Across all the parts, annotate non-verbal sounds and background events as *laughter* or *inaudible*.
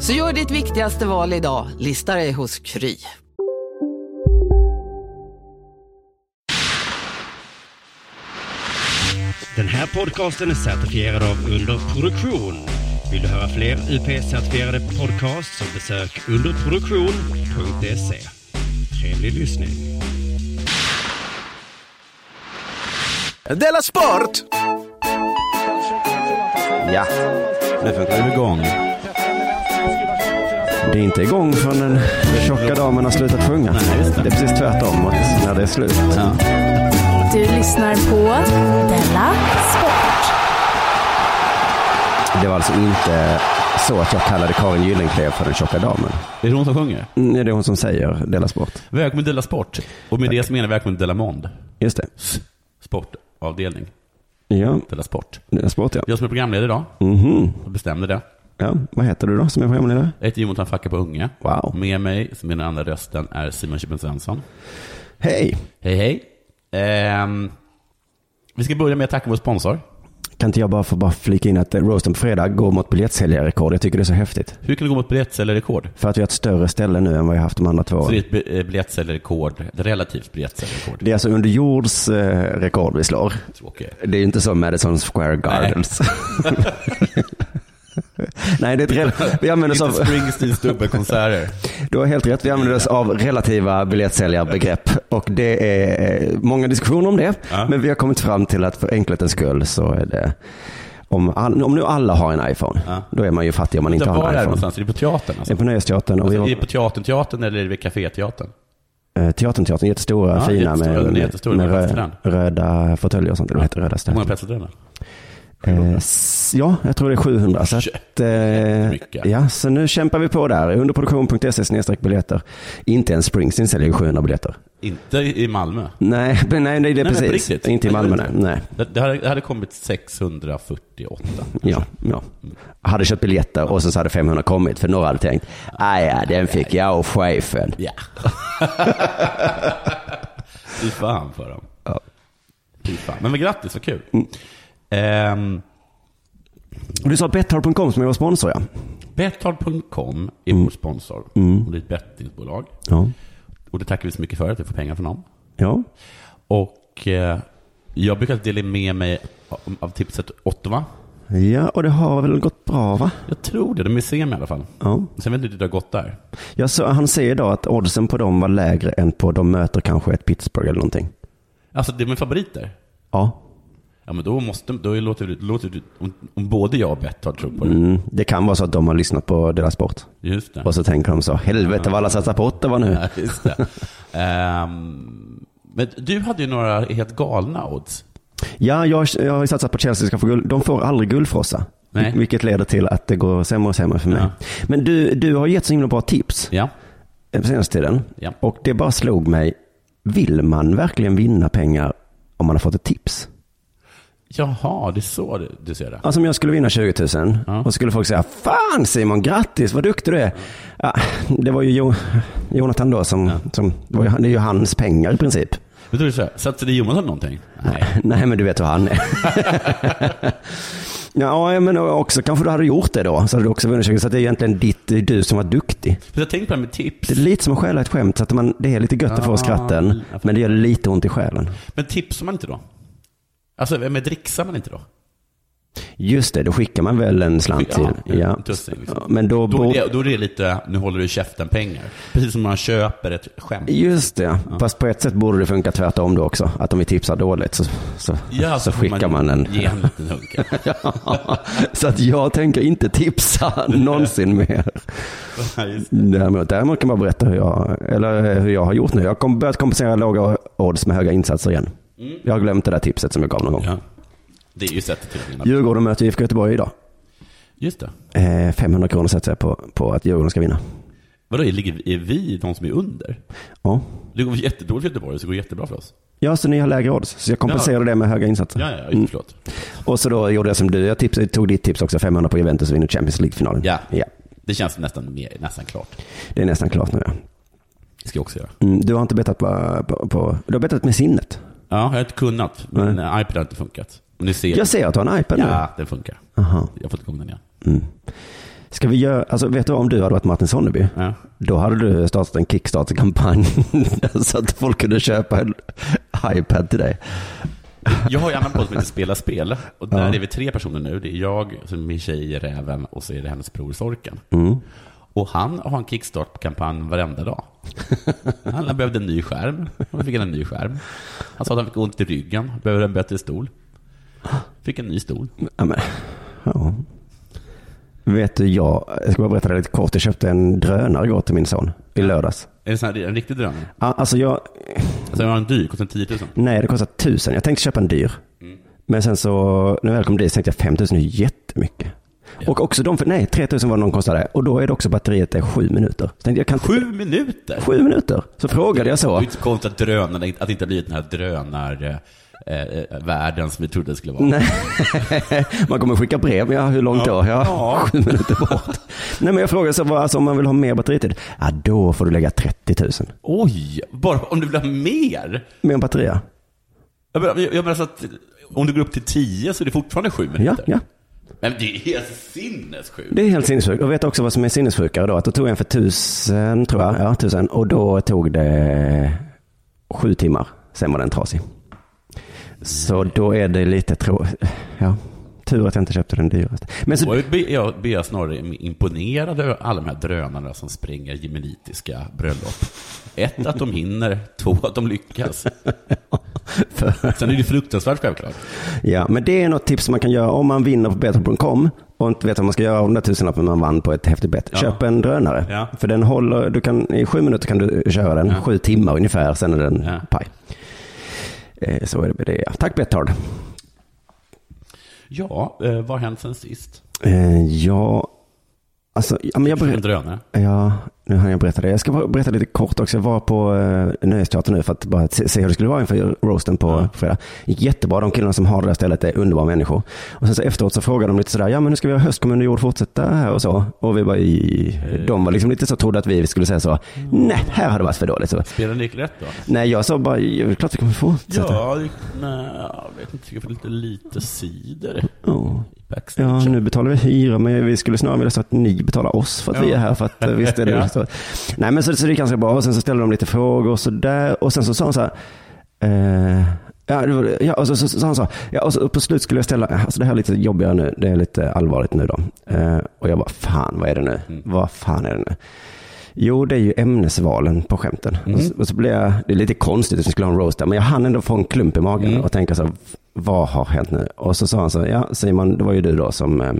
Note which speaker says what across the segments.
Speaker 1: Så gör ditt viktigaste val idag, lista dig hos Kry.
Speaker 2: Den här podcasten är certifierad av Underproduktion. Vill du höra fler UP-certifierade podcasts så besök underproduktion.se. Trevlig lyssning.
Speaker 3: Della Sport! Ja, nu funkar det igång. Det är inte igång förrän den tjocka damen har slutat sjunga. det. är precis tvärtom mot när det är slut.
Speaker 4: Du lyssnar på Della Sport.
Speaker 3: Det var alltså inte så att jag kallade Karin Gyllenklev för den tjocka damen.
Speaker 5: Är det hon som sjunger?
Speaker 3: Mm, Det är hon som säger Della Sport.
Speaker 5: Välkommen Della Sport. Och med det så menar jag välkommen Della Mond.
Speaker 3: Just det.
Speaker 5: Sportavdelning.
Speaker 3: Ja,
Speaker 5: Della Sport.
Speaker 3: Della Sport ja.
Speaker 5: Jag som är programledare idag,
Speaker 3: Mhm.
Speaker 5: jag bestämde det.
Speaker 3: Ja, vad heter du då som är programledare?
Speaker 5: Jag heter Jonathan Facka på Unge.
Speaker 3: Wow.
Speaker 5: Med mig, som är den andra rösten, är Simon Chippen Svensson.
Speaker 3: Hej!
Speaker 5: Hej hej. Ehm, vi ska börja med att tacka vår sponsor.
Speaker 3: Kan inte jag bara få bara flika in att roasten på fredag går mot biljettsäljarrekord? Jag tycker det är så häftigt.
Speaker 5: Hur kan det gå mot biljettsäljarrekord?
Speaker 3: För att vi har ett större ställe nu än vad vi har haft de andra två
Speaker 5: Så det är ett eh, biljettsäljarrekord, ett relativt biljettsäljarrekord.
Speaker 3: Det är alltså under jords eh, rekord vi slår.
Speaker 5: Tråkigt.
Speaker 3: Det är ju inte som Madison Square Gardens. *laughs* *laughs* Nej, det är ett rel- vi använder oss av,
Speaker 5: Springsteens dubbelkonserter. *laughs*
Speaker 3: du har helt rätt, vi använder oss av relativa biljettsäljarbegrepp. Och det är eh, många diskussioner om det.
Speaker 5: Ja.
Speaker 3: Men vi har kommit fram till att för enkelhetens skull så är det om, all, om nu alla har en iPhone,
Speaker 5: Ja.
Speaker 3: då är man ju fattig om man inte
Speaker 5: Var
Speaker 3: har
Speaker 5: är
Speaker 3: en
Speaker 5: det
Speaker 3: iPhone.
Speaker 5: någonstans? Är det på teatern?
Speaker 3: Det
Speaker 5: Alltså?
Speaker 3: är på Nöjesteatern
Speaker 5: Alltså,
Speaker 3: var
Speaker 5: är det på Teatern-teatern eller är det vid Caféteatern?
Speaker 3: Eh, Teatern, teatern, jättestora,
Speaker 5: Ja,
Speaker 3: fina
Speaker 5: jättestora, är
Speaker 3: med, med,
Speaker 5: är
Speaker 3: röda fåtöljer och sånt. Vad heter röda
Speaker 5: Hur många platser är det?
Speaker 3: Eh, ja, jag tror det är 700. Så, att, eh, ja, så nu kämpar vi på där. Underproduktion.se biljetter. Inte ens Springsteen säljer ju 700 biljetter.
Speaker 5: Inte i Malmö.
Speaker 3: Nej, *laughs* men nej, nej det är
Speaker 5: Nej, men
Speaker 3: precis.
Speaker 5: riktigt.
Speaker 3: Inte i Malmö, nej. nej.
Speaker 5: Det, det, hade, det hade kommit 648.
Speaker 3: Ja, ja. Hade köpt biljetter och sen så hade 500 kommit för några hade tänkt, "Ah, ja, den fick jag och chefen.
Speaker 5: Ja. *laughs* Fy fan för dem.
Speaker 3: Ja.
Speaker 5: Fy fan. Men, men grattis, vad kul.
Speaker 3: Mm.
Speaker 5: Ehm,
Speaker 3: Och du sa Betthard.com som är vår sponsor, ja.
Speaker 5: Betthard.com är
Speaker 3: Mm.
Speaker 5: vår sponsor. Och det är ett bettingbolag.
Speaker 3: Ja.
Speaker 5: Och det tackar vi så mycket för, att vi får pengar från dem.
Speaker 3: ja.
Speaker 5: Och eh, jag brukar dela med mig av, av tipset Ottawa.
Speaker 3: Ja, och det har väl gått bra, va?
Speaker 5: Jag tror det, de är semi i alla fall.
Speaker 3: Ja.
Speaker 5: Sen vet inte hur det har gått där.
Speaker 3: Jag så, han säger idag att oddsen på dem var lägre än på de möter kanske ett Pittsburgh eller någonting.
Speaker 5: Alltså, det är favoriter.
Speaker 3: Ja,
Speaker 5: Ja, men då måste, då låter det, låter det om, om både jag och Betthard tror på det.
Speaker 3: mm, det kan vara så att de har lyssnat på deras sport.
Speaker 5: Just det.
Speaker 3: Och så tänker de så, helvete vad alla satsar på Ottawa nu.
Speaker 5: Ja, just det. Ehm, men du hade ju några helt galna odds.
Speaker 3: Ja, jag, jag har satsat på Chelsea ska få guld. De får aldrig guldfrossa.
Speaker 5: Nej.
Speaker 3: Vilket leder till att det går sämre och sämre för mig.
Speaker 5: Ja.
Speaker 3: Men du, du har gett så himla bra tips
Speaker 5: Ja.
Speaker 3: eh, på senaste tiden.
Speaker 5: Ja.
Speaker 3: Och det bara slog mig, vill man verkligen vinna pengar om man har fått ett tips?
Speaker 5: Jaha, det är så du, du ser det.
Speaker 3: Alltså om jag skulle vinna 20 000
Speaker 5: Ja.
Speaker 3: och skulle folk säga Fan Simon, grattis, vad duktig du är. Ja, det var ju jo, Jonathan då som, som det, ju, det är ju hans pengar i princip.
Speaker 5: Vet du säger? Satsade Jonathan någonting? Nej. *laughs*
Speaker 3: Nej, men du vet hur han är. *laughs* ja, men också kanske du hade gjort det då. Så hade du också vunnit 20 Så det är egentligen ditt, det är du som var duktig.
Speaker 5: För jag tänkte på det med tips.
Speaker 3: Det är lite som att stjäla ett skämt. Så att man, det är lite gött att få
Speaker 5: Ja,
Speaker 3: skratten. Men det gör lite ont i själen.
Speaker 5: Men tipsar man inte då? Alltså, men dricksar man inte då?
Speaker 3: Just det, då skickar man väl en slant till.
Speaker 5: Ja,
Speaker 3: Ja.
Speaker 5: liksom.
Speaker 3: Men då,
Speaker 5: Då är, det, då är det lite, nu håller du käften pengar. Precis som man köper ett skämt.
Speaker 3: Just det, fast på ett sätt borde det funka tvärtom då också. Att om vi tipsar dåligt så, så,
Speaker 5: Ja,
Speaker 3: så skickar man en...
Speaker 5: Ge en liten hunk. *laughs*
Speaker 3: Ja, så att jag tänker inte tipsa *laughs* någonsin mer.
Speaker 5: Ja.
Speaker 3: Däremot, däremot kan bara berätta hur jag, eller hur jag har gjort nu. Jag har börjat kompensera låga odds med höga insatser igen. Jag har glömt det där tipset som jag gav någon gång.
Speaker 5: Ja. Det är ju sättet till att vinna.
Speaker 3: Djurgården möter IFK Göteborg idag.
Speaker 5: Just det.
Speaker 3: Eh, 500 kronor sätter jag på, på att Djurgården ska vinna.
Speaker 5: Vadå, ligger, är vi de som är under?
Speaker 3: Ja.
Speaker 5: Det går jättedåligt för Göteborg, så det går jättebra för oss.
Speaker 3: Ja, så ni har lägre odds. Så jag kompenserade det med höga insatser.
Speaker 5: Ja, ja,
Speaker 3: Mm.
Speaker 5: förlåt.
Speaker 3: Och så då gjorde jag som du. Jag tipsade, tog ditt tips också. 500 på Juventus och vinner Champions League-finalen.
Speaker 5: Ja.
Speaker 3: ja.
Speaker 5: Det känns nästan, mer, nästan klart.
Speaker 3: Det är nästan klart nu. Ja.
Speaker 5: Det ska jag också göra.
Speaker 3: Mm, du har inte bettat på, på, på, du har bettat med sinnet.
Speaker 5: Ja, jag har inte kunnat. Min eh, iPad har inte funkat. Ni ser.
Speaker 3: Jag ser att du har en iPad nu.
Speaker 5: Ja, den funkar.
Speaker 3: Aha.
Speaker 5: Jag har fått igång den igen.
Speaker 3: Mm. Ska vi göra, alltså vet du om du hade varit Martin Sonneby?
Speaker 5: Ja.
Speaker 3: Då hade du startat en Kickstarter-kampanj *laughs* så att folk kunde köpa en iPad till dig.
Speaker 5: Jag har ju annan podd som heter Spela spel. Och där
Speaker 3: Ja.
Speaker 5: är vi tre personer nu. Det är jag, min tjej Räven och så är det hennes bror Sorken.
Speaker 3: Mm.
Speaker 5: Och han har en Kickstart-kampanj varenda dag. *laughs* Han behövde en ny skärm. Han fick en ny skärm. Han sa att han fick ont i ryggen. Behöver en bättre stol. Fick en ny stol.
Speaker 3: Ja, men, ja. Vet du, jag, jag ska bara berätta det lite kort. Jag köpte en drönare igår till min son i lördags.
Speaker 5: Är det sån här, en riktig drönare?
Speaker 3: Ja, Alltså jag,
Speaker 5: Alltså den var en dyr, kostar 10 000.
Speaker 3: nej det kostar tusen. Jag tänkte köpa en dyr. Men sen så, när jag väl kom dit så tänkte jag 5000 är jättemycket. Och också de, för, nej 3000 var det någon kostade. Och då är det också batteriet är sju minuter. Så tänkte jag, kan
Speaker 5: Sju minuter?
Speaker 3: Sju minuter. Så frågade jag
Speaker 5: Det
Speaker 3: så.
Speaker 5: är inte så konstigt att drönarna, att det inte har blivit den här drönar eh, eh, världen som vi trodde det skulle vara.
Speaker 3: Nej, *laughs* man kommer skicka brev. Ja, hur långt då? Ja,
Speaker 5: Ja.
Speaker 3: sju minuter bort. Nej, men jag frågade så, alltså, om man vill ha mer batteritid? Ja, då får du lägga 30 000.
Speaker 5: Oj, bara om du vill ha mer?
Speaker 3: Mer batteri,
Speaker 5: Jag menar, jag menar så att om du går upp till 10 så är det fortfarande sju
Speaker 3: ja.
Speaker 5: minuter.
Speaker 3: ja.
Speaker 5: Men det är helt sinnessjukt.
Speaker 3: Det är helt sinnessjukt. Och vet också vad som är sinnessjukare då? Att då tog jag en för tusen, tror jag. Ja, tusen. Och då tog det sju timmar. Sen var den trasig. Så då är det lite tro... Ja, tur att jag inte köpte den dyraste. Men så,
Speaker 5: jag blir snarare imponerad över alla de här drönarna som springer jemenitiska bröllop. Ett, att de hinner. Två, att de lyckas. *laughs* *laughs* Sen är det fruktansvärt självklart.
Speaker 3: Ja, men det är något tips som man kan göra om man vinner på betthard.com och inte vet vad man ska göra om den där tusenlappen man vann på ett häftigt bett.
Speaker 5: Ja.
Speaker 3: Köp en drönare.
Speaker 5: Ja.
Speaker 3: För den håller, du kan, i sju minuter kan du köra den,
Speaker 5: Ja.
Speaker 3: sju timmar ungefär, sen är den
Speaker 5: Ja.
Speaker 3: paj. Eh, så är det med det. Tack Betthard.
Speaker 5: Ja, eh, vad har hänt sen sist?
Speaker 3: Eh, ja, alltså, ja, men jag
Speaker 5: En
Speaker 3: berättar.
Speaker 5: drönare?
Speaker 3: Ja, nu har jag berättat det. Jag ska bara berätta lite kort också. Jag var på eh, Nöjesteatern nu för att bara se, se hur det skulle vara inför roasten på fredag. Det gick jättebra. De killarna som har det där stället är underbara människor. Och sen så efteråt så frågade de lite sådär, ja men nu ska vi ha höstkommun och jord fortsätta här och så. Och vi var i, de var liksom lite så trodde att vi skulle säga så, nej, här har det varit för dåligt. Så,
Speaker 5: Spelade det gick rätt då?
Speaker 3: nej, jag sa bara, ja, klart vi kommer fortsätta.
Speaker 5: Ja, nej, jag vet inte. Jag får lite lite cider
Speaker 3: Ja.
Speaker 5: Backstage.
Speaker 3: Ja, nu betalar vi hyra, men vi skulle snarare vilja så att ni betalar oss för att vi
Speaker 5: Ja.
Speaker 3: är här. För att eh, visst är det *laughs*
Speaker 5: Ja.
Speaker 3: så. Nej, men så, så det är ganska bra. Och sen så ställde de lite frågor och så där. Och sen så sa han så här. Eh, ja, var, ja, och så, så, så sa han så. Ja, och så på slut skulle jag ställa, alltså det här är lite jobbigare nu. Det är lite allvarligt nu då. Eh, och jag bara, fan vad är det nu?
Speaker 5: Mm.
Speaker 3: Vad fan är det nu? Jo, det är ju ämnesvalen på skämten.
Speaker 5: Mm.
Speaker 3: Och, så, och så blev jag, det är lite konstigt att vi skulle ha en roast där, men jag hann ändå få en klump i magen
Speaker 5: Mm.
Speaker 3: och tänka så här, vad har hänt nu? Och så sa han så, ja Simon, det var ju du då som eh,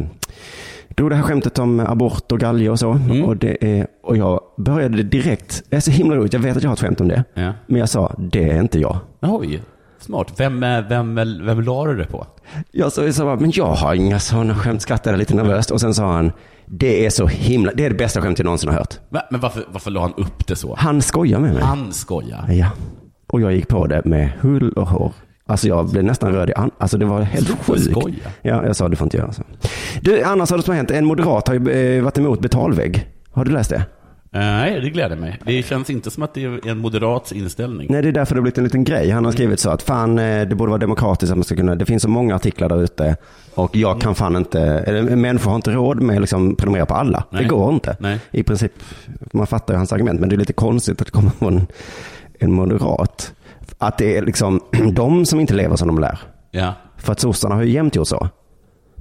Speaker 3: drog det här skämtet om abort och galge och så.
Speaker 5: Mm.
Speaker 3: Och, det är, och jag började direkt, det är så himla roligt, jag vet att jag har ett skämt om det.
Speaker 5: Ja.
Speaker 3: Men jag sa, det är inte jag.
Speaker 5: Oj, smart. Vem, eh, vem, vem la du det på?
Speaker 3: Jag sa, jag sa men jag har inga sådana skämt, skrattade lite nervöst. Och sen sa han, det är så himla, det är det bästa skämt jag någonsin har hört.
Speaker 5: Va? Men varför, varför la han upp det så?
Speaker 3: Han skojar med mig.
Speaker 5: Han skojar.
Speaker 3: Ja. Och jag gick på det med hull och hår. Alltså jag blev nästan röd i an- Alltså det var helt sjukt. Ja, jag sa du får inte göra så. Du, annars har det som har hänt. En moderat har ju eh, varit emot betalvägg. Har du läst det?
Speaker 5: Nej, det gläder mig. Det känns inte som att det är en moderats inställning.
Speaker 3: Nej, det är därför det har blivit en liten grej. Han har skrivit så att fan, eh, det borde vara demokratiskt att man ska kunna, det finns så många artiklar där ute och jag kan fan inte, eller människor har inte råd med att liksom prenumerera på alla.
Speaker 5: Nej.
Speaker 3: Det går inte.
Speaker 5: Nej.
Speaker 3: I princip, man fattar ju hans argument, men det är lite konstigt att det kommer från en moderat. Att det är liksom *clears throat* de som inte lever som de lär.
Speaker 5: Ja.
Speaker 3: För att sossarna har ju jämt gjort så.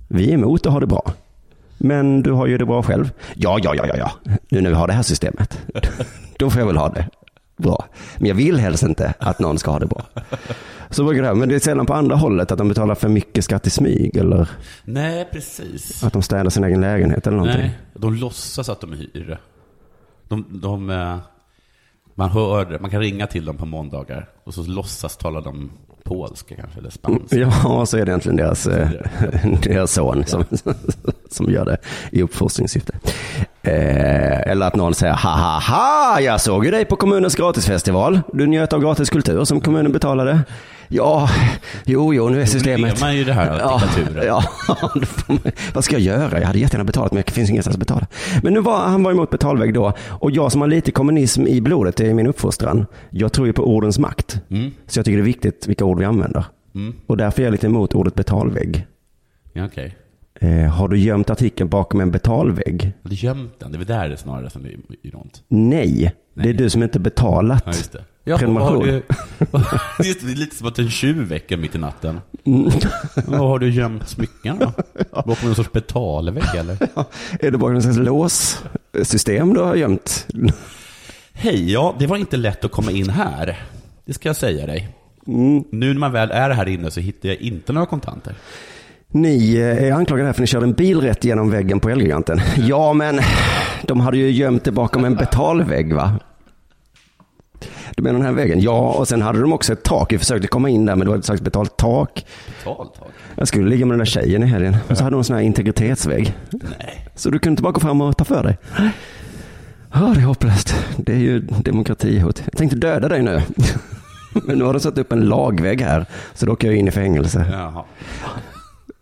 Speaker 3: Vi är emot att ha det bra. Men du har ju det bra själv. Ja, ja, ja, ja, ja. Nu när vi har det här systemet. *laughs* Då får jag väl ha det bra. Men jag vill helst inte att någon ska ha det bra. Så brukar det här. Men det är sällan på andra hållet att de betalar för mycket skatt i smyg eller
Speaker 5: Nej, precis.
Speaker 3: att de städar sin egen lägenhet eller någonting.
Speaker 5: Nej, de låtsas att de hyr. De, de, eh, man hör, man kan ringa till dem på måndagar och så låtsas tala de polska kanske, eller spanska.
Speaker 3: Ja, så är det egentligen deras, eh, *laughs* deras son som, *laughs* som gör det i uppfostringssyfte. Eh, eller att någon säger ha ha ha, jag såg ju dig på kommunens gratisfestival. Du njöt av gratis kultur som kommunen betalade. Ja, jo, jo, nu är systemet.
Speaker 5: lever man ju det här
Speaker 3: ja, ja, *laughs* vad ska jag göra? Jag hade jättegärna betalat men det finns ingenstans att betala. Men nu var, han var emot betalvägg då. Och jag som har lite kommunism i blodet, det är min uppfostran. Jag tror ju på ordens makt. Så jag tycker det är viktigt vilka ord vi använder. Och därför är jag lite emot ordet betalvägg.
Speaker 5: Ja, okej.
Speaker 3: Eh, har du gömt artikeln bakom en betalvägg?
Speaker 5: Har du gömt den? Det är väl där det snarare som är är ont.
Speaker 3: Nej, det är du som inte betalat
Speaker 5: Ja. Ja,
Speaker 3: prenumeration.
Speaker 5: har du, *laughs* just det, är lite som att en tjuv väcker mitt i natten.
Speaker 3: Mm.
Speaker 5: Vad har du gömt smycken då? Bakom en sorts betalvägg eller? *laughs*
Speaker 3: Är det bara en slags låssystem du har gömt?
Speaker 5: Hej, ja, det var inte lätt att komma in här. Det ska jag säga dig.
Speaker 3: Mm.
Speaker 5: Nu när man väl är här inne så hittar jag inte några kontanter.
Speaker 3: Ni eh, är anklagade här för att ni körde en bil rätt genom väggen på Elgiganten. Ja, men de hade ju gömt det bakom en betalvägg va? Du menar den här väggen? Ja, och sen hade de också ett tak. Vi försökte komma in där, men det var ett slags betalt tak.
Speaker 5: Betalt tak?
Speaker 3: Jag skulle ligga med den där tjejen i helgen. Och så hade hon en sån här integritetsvägg.
Speaker 5: Nej.
Speaker 3: Så du kunde inte bara gå fram och ta för dig? Ja, det är hopplöst. Det är ju demokratihot. Jag tänkte döda dig nu. *laughs* Men nu har de satt upp en lagvägg här, så då åker jag in i fängelse.
Speaker 5: Jaha.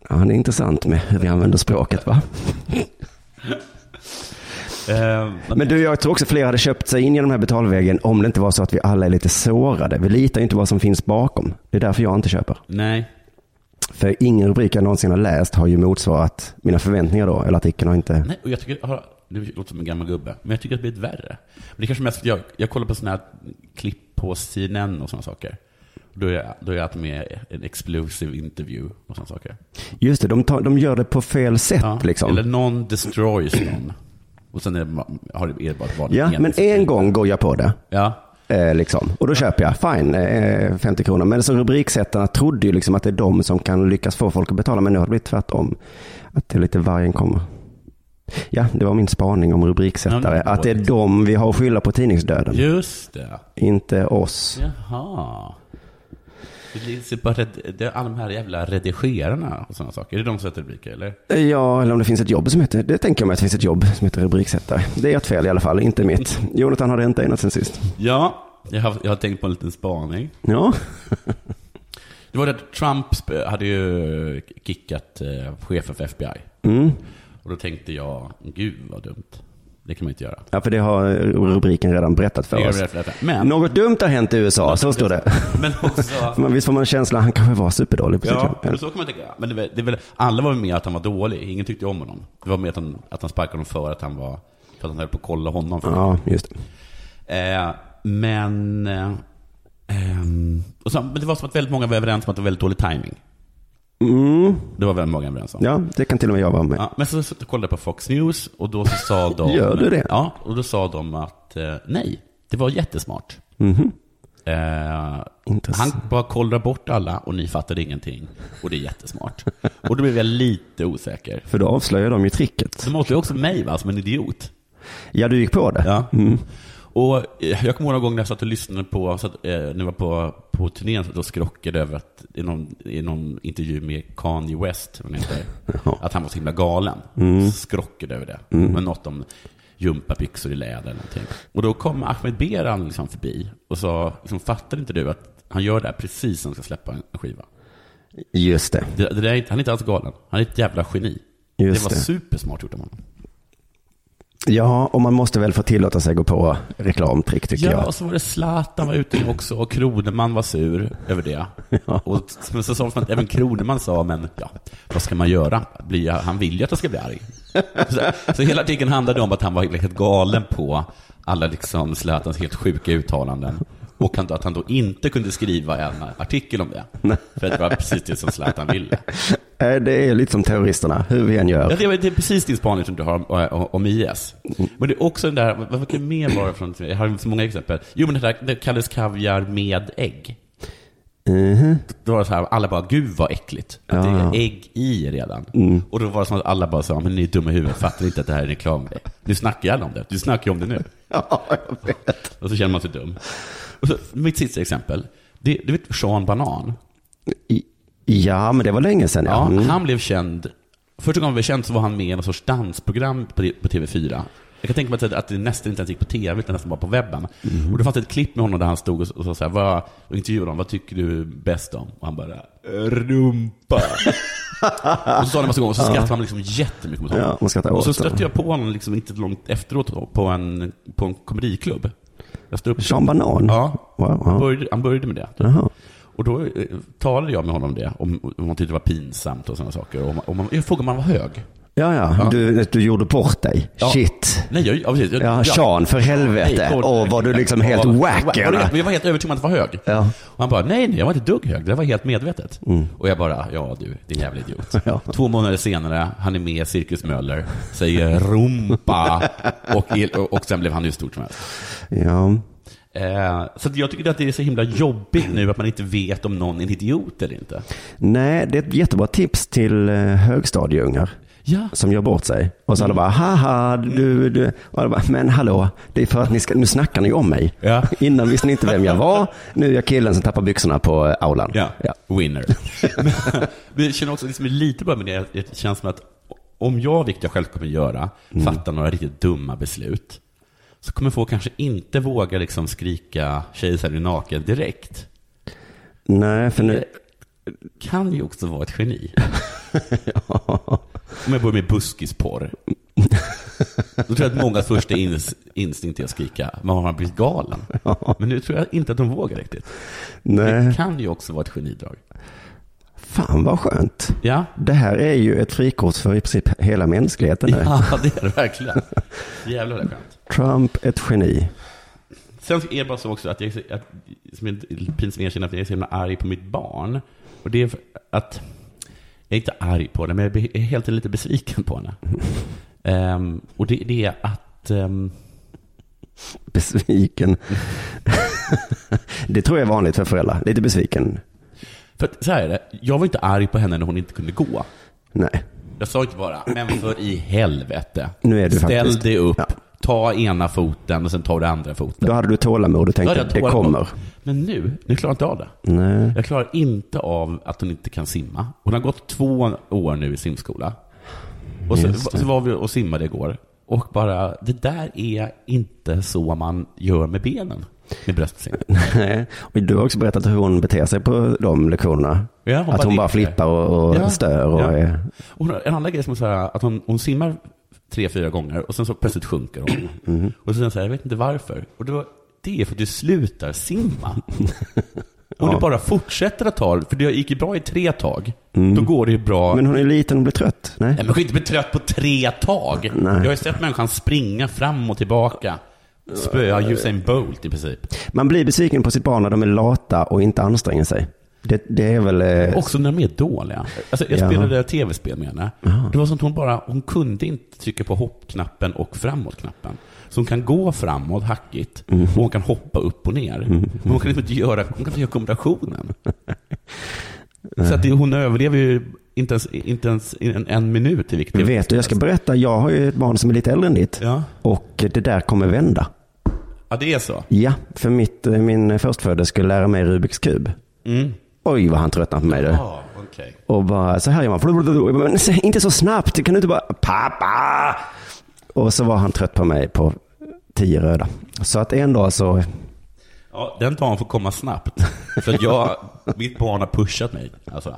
Speaker 3: Ja, det är intressant med hur vi använder språket va?
Speaker 5: Eh,
Speaker 3: Men du, jag tror också fler hade köpt sig in genom den här betalväggen om det inte var så att vi alla är lite sårade. Vi litar ju inte vad som finns bakom. Det är därför jag inte köper.
Speaker 5: nej.
Speaker 3: För ingen rubrik jag någonsin har läst har ju motsvarat mina förväntningar då, eller artikeln har inte...
Speaker 5: nej. Och jag tycker, har- det låter som en gammal gubbe, men jag tycker att det blivit värre. Men det är kanske mest jag, jag kollar på sådana här klipp på CNN och sådana saker. Då är, då är alltid med en explosive interview och sådana saker.
Speaker 3: Just det, de, tar, de gör det på fel sätt liksom.
Speaker 5: Eller någon destroys någon. Och sen är det, har det ett vanligt
Speaker 3: Ja, men en gång går jag på det.
Speaker 5: Ja.
Speaker 3: Eh, liksom. Och då köper jag, fine, eh, 50 kronor. Men så rubriksättarna trodde ju liksom att det är de som kan lyckas få folk att betala. Men nu har det blivit tvärtom. Att det är lite vargen kommer. Ja, det var min spaning om rubriksättare.
Speaker 5: Ja,
Speaker 3: att det är de vi har att skylla på tidningsdöden.
Speaker 5: Just det.
Speaker 3: Inte oss.
Speaker 5: Jaha. Det är så bara red, det alla de här jävla redigerarna och sådana saker. Är det de som sätter rubriker, eller?
Speaker 3: Ja, eller om det finns ett jobb som heter, det tänker jag mig att det finns ett jobb som heter rubriksättare. Det är ert fel i alla fall, inte mitt. Jonathan har ränta innan sen sist.
Speaker 5: Ja, jag har, jag har tänkt på en liten spaning.
Speaker 3: Ja, *laughs*
Speaker 5: Det var det att Trump hade ju kickat eh, chefen för FBI.
Speaker 3: mm.
Speaker 5: Och då tänkte jag, gud vad dumt. Det kan man inte göra.
Speaker 3: ja för det har rubriken redan berättat för oss.
Speaker 5: rätt, rätt, rätt. Men,
Speaker 3: Något dumt har hänt i USA, så står det.
Speaker 5: men också... *laughs*
Speaker 3: Men visst får man känslan, han kanske var superdålig på sitt
Speaker 5: Ja,
Speaker 3: jobb.
Speaker 5: men så kan man tänka. Men det, väl- det alla var med att han var dålig. Ingen tyckte om honom. Det var med att han, att han sparkade honom för att han var, för att han höll på att kolla honom. För
Speaker 3: Ja, just det.
Speaker 5: Eh, men, eh, ehm, och så, men det var som att väldigt många var överens om att det var väldigt dålig timing.
Speaker 3: Mm.
Speaker 5: Det var väldigt många överens om.
Speaker 3: Ja, det kan till och med jag vara med.
Speaker 5: Ja, men så, så kollade jag på Fox News och då så sa *laughs* de...
Speaker 3: Gör du det?
Speaker 5: Ja, och då sa de att eh, nej, det var jättesmart.
Speaker 3: Mhm.
Speaker 5: Eh, han bara kollrar bort alla och ni fattade ingenting. Och det är jättesmart. och då blev jag lite osäker.
Speaker 3: För då avslöjar de ju tricket.
Speaker 5: De ju också mig va, som en idiot.
Speaker 3: Ja, du gick på det?
Speaker 5: Ja.
Speaker 3: Mm.
Speaker 5: Och eh, jag kommer ihåg någon gång när jag satt och lyssnade på, så att, eh, när jag var på, på turnén, jag skrockade över att i någon, i någon intervju med Kanye West, vad han heter, *laughs* att han var så himla galen.
Speaker 3: Mm.
Speaker 5: Skrockade över det. Men något om gympabyxor i läder eller någonting. Och då kom Ahmed Beran liksom förbi och sa, liksom, fattar inte du att han gör det här precis när han ska släppa en skiva?
Speaker 3: Just det.
Speaker 5: Det, det är han är inte alls galen. Han är ett jävla geni.
Speaker 3: Just
Speaker 5: det var
Speaker 3: det.
Speaker 5: supersmart gjort av honom.
Speaker 3: Ja, och man måste väl få tillåta sig gå på reklamtrick tycker
Speaker 5: Ja,
Speaker 3: jag.
Speaker 5: och så var det Zlatan var ute också och Kroneman var sur över det. *laughs* Och men så sa att även Kroneman sa, men ja, vad ska man göra? Han vill ju att jag ska bli arg. Så, så hela artikeln handlade om att han var helt galen på alla liksom Zlatans helt sjuka uttalanden. Och att han då inte kunde skriva en artikel om det.
Speaker 3: Nej.
Speaker 5: För att det var precis det som Zlatan ville. *laughs*
Speaker 3: Eh, Det är lite som terroristerna, hur vi än gör.
Speaker 5: Ja, det, är precis din spaning som du har om, om IS. Men det är också den där, vad, kan mer vara från, jag har så många exempel. Jo, men det där, det kallas kaviar med ägg.
Speaker 3: Mhm.
Speaker 5: Då var det så här, alla bara, gud vad äckligt. Att det är ägg i redan.
Speaker 3: Mm.
Speaker 5: Och då var det som att alla bara sa, men ni är dumma i huvudet, fattar inte att det här är reklam. Du snackar alla om det. Du snackar ju om det nu. *laughs*
Speaker 3: Ja, jag vet.
Speaker 5: Och så känner man sig dum. Och så, mitt sista exempel. Det, du vet Sean Banan?
Speaker 3: I- Ja, men det var länge sedan.
Speaker 5: Ja,
Speaker 3: Ja. Mm.
Speaker 5: han blev känd. Första gången han blev känd så var han med i en sorts dansprogram på, på TV4. Jag kan tänka mig att, att det nästan inte ens gick på TV, utan nästan bara på webben.
Speaker 3: Mm.
Speaker 5: Och det fanns ett klipp med honom där han stod och, och sa så här, vad, och intervjuade honom, vad tycker du bäst om? Och han bara, rumpa. *laughs* och så sa han en massa gånger, och så skrattade han liksom jättemycket mot honom.
Speaker 3: Ja,
Speaker 5: och så stötte jag på honom liksom inte långt efteråt på en, på en komediklubb. Jag stod upp,
Speaker 3: Sean Banan?
Speaker 5: Ja,
Speaker 3: Wow,
Speaker 5: han
Speaker 3: ja.
Speaker 5: började, han började med det.
Speaker 3: Jaha.
Speaker 5: Och då eh, talade jag med honom om det, om, om han tyckte det var pinsamt och sådana saker. Och om, om man, jag frågade om han var hög.
Speaker 3: Ja, ja, Du, du gjorde bort dig.
Speaker 5: Ja.
Speaker 3: Shit.
Speaker 5: Nej, jag, ja, precis. Jag-
Speaker 3: Ja,
Speaker 5: jag-
Speaker 3: Sean, för helvete.
Speaker 5: Nej,
Speaker 3: Åh, var du liksom helt
Speaker 5: Ja,
Speaker 3: wack,
Speaker 5: var- var- Jag var helt övertygad om att det var hög.
Speaker 3: Ja.
Speaker 5: Och han bara, nej, nej, jag var inte dugg hög. Det var helt medvetet.
Speaker 3: Mm.
Speaker 5: Och jag bara, ja du, din jävla idiot. *laughs*
Speaker 3: Ja.
Speaker 5: Två månader senare, han är med i Cirkus Möller, säger rumpa *laughs* och, och, och sen blev han hur stort som helst.
Speaker 3: Ja.
Speaker 5: Eh, så jag tycker att det är så himla jobbigt nu att man inte vet om någon är en idiot eller inte.
Speaker 3: Nej, det är ett jättebra tips till eh, högstadieungar
Speaker 5: Ja.
Speaker 3: som gör bort sig. Och så alla bara, haha, du, du. Och alla bara, men hallå, det är för att ni ska, nu snackar ni om mig.
Speaker 5: Ja.
Speaker 3: Innan visste ni inte vem jag var, nu är jag killen som tappar byxorna på eh, aulan.
Speaker 5: Ja,
Speaker 3: Ja.
Speaker 5: winner. *laughs* Men jag känner också liksom lite bara med det, det känns som att om jag, vilket jag själv kommer göra,
Speaker 3: Mm.
Speaker 5: fattar några riktigt dumma beslut, så kommer folk kanske inte våga liksom skrika kejsaren är naken direkt.
Speaker 3: Nej, för nu,
Speaker 5: Kan ju också vara ett geni. *laughs* Om jag börjar med buskisporr. Då tror jag att många första ins- instinkt är att skrika, men har han blivit galen? Men nu tror jag inte att de vågar riktigt.
Speaker 3: nej.
Speaker 5: Det kan ju också vara ett genidrag.
Speaker 3: Fan vad skönt.
Speaker 5: Ja,
Speaker 3: Det här är ju ett frikort för i princip hela mänskligheten nu.
Speaker 5: Ja, det är det verkligen. Jävlar vad skönt.
Speaker 3: Trump, ett geni.
Speaker 5: Sen är det bara så också att jag är att, som jag pinsamt erkänner att jag är så himla arg på mitt barn. Och det är att, jag är inte arg på henne, men jag är helt lite besviken på henne. *laughs* Ehm, och det, det är att, ehm,
Speaker 3: Besviken. det tror jag är vanligt för föräldrar. Lite besviken.
Speaker 5: för att, så här är det, jag var inte arg på henne när hon inte kunde gå.
Speaker 3: Nej.
Speaker 5: Jag sa inte bara, men för i helvete.
Speaker 3: Nu är du
Speaker 5: Ställ
Speaker 3: faktiskt-
Speaker 5: dig upp,
Speaker 3: Ja.
Speaker 5: Ta ena foten och sen tar du andra foten.
Speaker 3: Då hade du tålamod och tänkte att det kommer.
Speaker 5: Men nu, nu klarar jag inte av det.
Speaker 3: Nej.
Speaker 5: Jag klarar inte av att hon inte kan simma. Hon har gått två år nu i simskola. Och så, så var vi och simmade igår. Och bara, det där är inte så man gör med benen. Med bröstsim. *laughs*
Speaker 3: Nej. Och du har också berättat hur hon beter sig på de lektionerna.
Speaker 5: Ja, hon
Speaker 3: att
Speaker 5: bara
Speaker 3: hon bara flippar och, och
Speaker 5: Ja.
Speaker 3: stör. Och
Speaker 5: Ja.
Speaker 3: är,
Speaker 5: Och en annan grej som är så här, att hon, hon simmar tre, fyra gånger och sen så plötsligt sjunker hon.
Speaker 3: Mhm.
Speaker 5: Och så säger hon så här, jag vet inte varför. Och då, det är för att du slutar simma. *laughs* Om du bara fortsätter att ta, för det gick ju bra i tre tag, då går det ju bra.
Speaker 3: Mm. Men hon är liten och blir trött. Nej.
Speaker 5: Nej, men kan inte bli trött på tre tag.
Speaker 3: Nej.
Speaker 5: Jag har ju sett människan springa fram och tillbaka. Spöa Usain Bolt i princip.
Speaker 3: Man blir besviken på sitt barn när de är lata och inte anstränger sig. Det, det är väl... eh,
Speaker 5: Också när de är dåliga. Alltså, jag
Speaker 3: Ja.
Speaker 5: spelade tv-spel med henne. Det var som att hon bara, hon kunde inte trycka på hoppknappen och framåtknappen. Så hon kan gå framåt hackigt
Speaker 3: Mhm.
Speaker 5: och hon kan hoppa upp och ner. Men hon kan inte göra, hon kan inte göra kombinationen. *laughs* Så att det, hon överlever ju inte ens, inte ens en, en minut i vilket
Speaker 3: Vet du, jag ska berätta, jag har ju ett barn som är lite äldre än ditt.
Speaker 5: Ja.
Speaker 3: Och det där kommer vända.
Speaker 5: ja, det är så.
Speaker 3: Ja, för mitt, eh, min förstfödde skulle lära mig Rubiks kub.
Speaker 5: Mm.
Speaker 3: Oj, vad han tröttnade på mig. Du.
Speaker 5: Ja, okej.
Speaker 3: Och bara, så här gör man. Men inte så snabbt, kan du inte bara, pappa! Och så var han trött på mig på tio röda. Så att en dag så,
Speaker 5: Ja, den dagen får komma snabbt. För jag, *laughs* mitt barn har pushat mig. Alltså.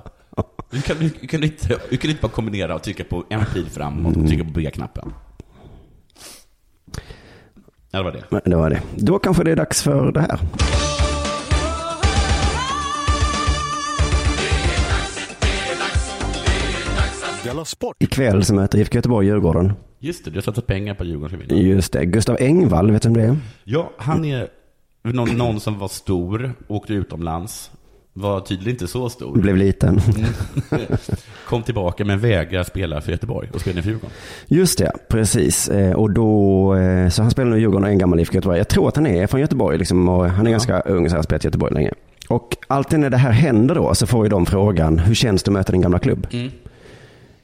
Speaker 5: Du, kan, du, kan inte, du kan inte bara kombinera och trycka på en pil framåt och trycka på B-knappen. Ja, det var det.
Speaker 3: det var det. Då kanske det är dags för det här.
Speaker 6: Della Sport!
Speaker 3: Ikväll så möter IFK Göteborg Djurgården.
Speaker 5: Just det, du har satsat pengar på Djurgården ska vinna.
Speaker 3: Just det, Gustav Engvall, vet du vem det är?
Speaker 5: Ja, han är någon, någon som var stor, åkte utomlands, var tydligen inte så stor.
Speaker 3: Blev liten. *laughs*
Speaker 5: Kom tillbaka men vägrar spela för Göteborg och spela i Djurgården.
Speaker 3: Just det, precis. Eh, Och då, eh, så han spelar nu i Djurgården och en gammal IFK Göteborg. Jag tror att han är från Göteborg liksom, och han är ganska ung så har spelat i Göteborg länge. Och alltid när det här händer då så får ju de frågan, hur känns det att möta din gamla klubb?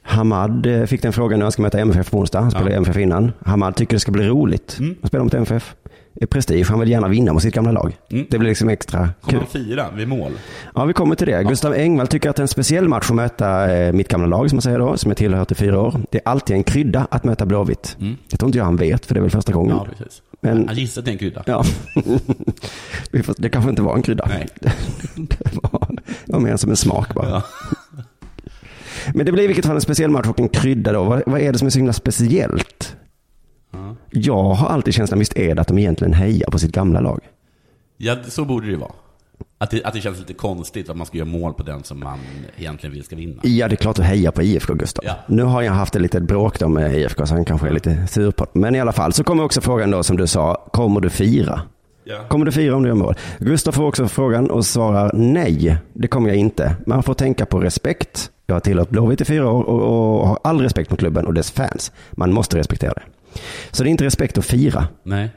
Speaker 3: Hamad eh, fick den frågan när han ska möta MFF på onsdag. Han spelade i MFF innan. Hamad tycker det ska bli roligt att spela mot MFF. Det är prestige, han vill gärna vinna mot sitt gamla lag. Det blir liksom extra
Speaker 5: Kommer han fira vid mål?
Speaker 3: Ja, vi kommer till det. Gustav Engvall tycker att det är en speciell match att möta eh, mitt gamla lag, som man säger då, som jag tillhört i fyra år. Det är alltid en krydda att möta Blåvitt. Det tror inte jag han vet, för det är väl första gången.
Speaker 5: Ja, precis.
Speaker 3: Men-
Speaker 5: Han gissar att det är en krydda.
Speaker 3: Ja. *laughs* Det kanske inte var en krydda.
Speaker 5: Nej. *laughs*
Speaker 3: Det var, det var mer som en smak bara.
Speaker 5: Ja.
Speaker 3: Men det blir i vilket fall en speciell match och en krydda då. Vad, vad är det som är så himla speciellt? Jag har alltid känslan, visst är det att de egentligen hejar på sitt gamla lag?
Speaker 5: Ja, så borde det vara. Att det, att det känns lite konstigt att man ska göra mål på den som man egentligen vill ska vinna.
Speaker 3: Ja, det är klart att heja på IFK, Gustav.
Speaker 5: Ja.
Speaker 3: Nu har jag haft ett litet bråk då med IFK, så han kanske är lite sur på det. Men i alla fall, så kommer också frågan då som du sa, kommer du fira?
Speaker 5: Ja.
Speaker 3: Kommer du fira om du gör mål? Gustav får också frågan och svarar nej, det kommer jag inte. Man får tänka på respekt. Jag har tillhört Blåvitt i fyra år och, och har all respekt mot klubben och dess fans. Man måste respektera det. Så det är inte respekt att fira.
Speaker 5: Nej.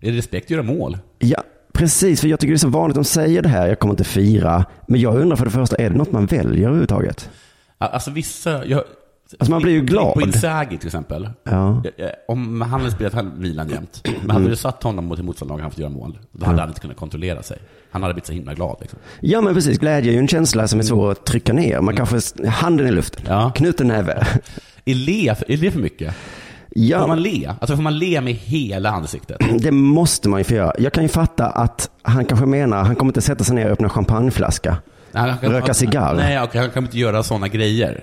Speaker 5: Är det respekt att göra mål?
Speaker 3: Ja, precis. För jag tycker det är så vanligt. De säger det här, jag kommer inte fira. Men jag undrar för det första, är det något man väljer överhuvudtaget?
Speaker 5: Alltså vissa... Jag,
Speaker 3: Alltså, man blir ju glad.
Speaker 5: På Inzaghi till exempel.
Speaker 3: Ja.
Speaker 5: Eh, Om han hade spelat Milan jämt, men hade du satt honom mot ett motståndarlag och han fått göra mål, då hade han inte kunnat kontrollera sig. Han hade blivit så himla glad. Liksom.
Speaker 3: Ja, men precis. Glädje är ju en känsla som är svår att trycka ner. Man kanske, handen i luften,
Speaker 5: Ja.
Speaker 3: knuten näve.
Speaker 5: Är, le, är det för mycket? Får
Speaker 3: Ja,
Speaker 5: man le? Alltså får man le med hela ansiktet? *clears throat*
Speaker 3: det måste man ju få göra. Jag kan ju fatta att han kanske menar, han kommer inte sätta sig ner och öppna champagneflaska.
Speaker 5: Han, han,
Speaker 3: Röka cigarr.
Speaker 5: Nej, han kan inte göra sådana grejer.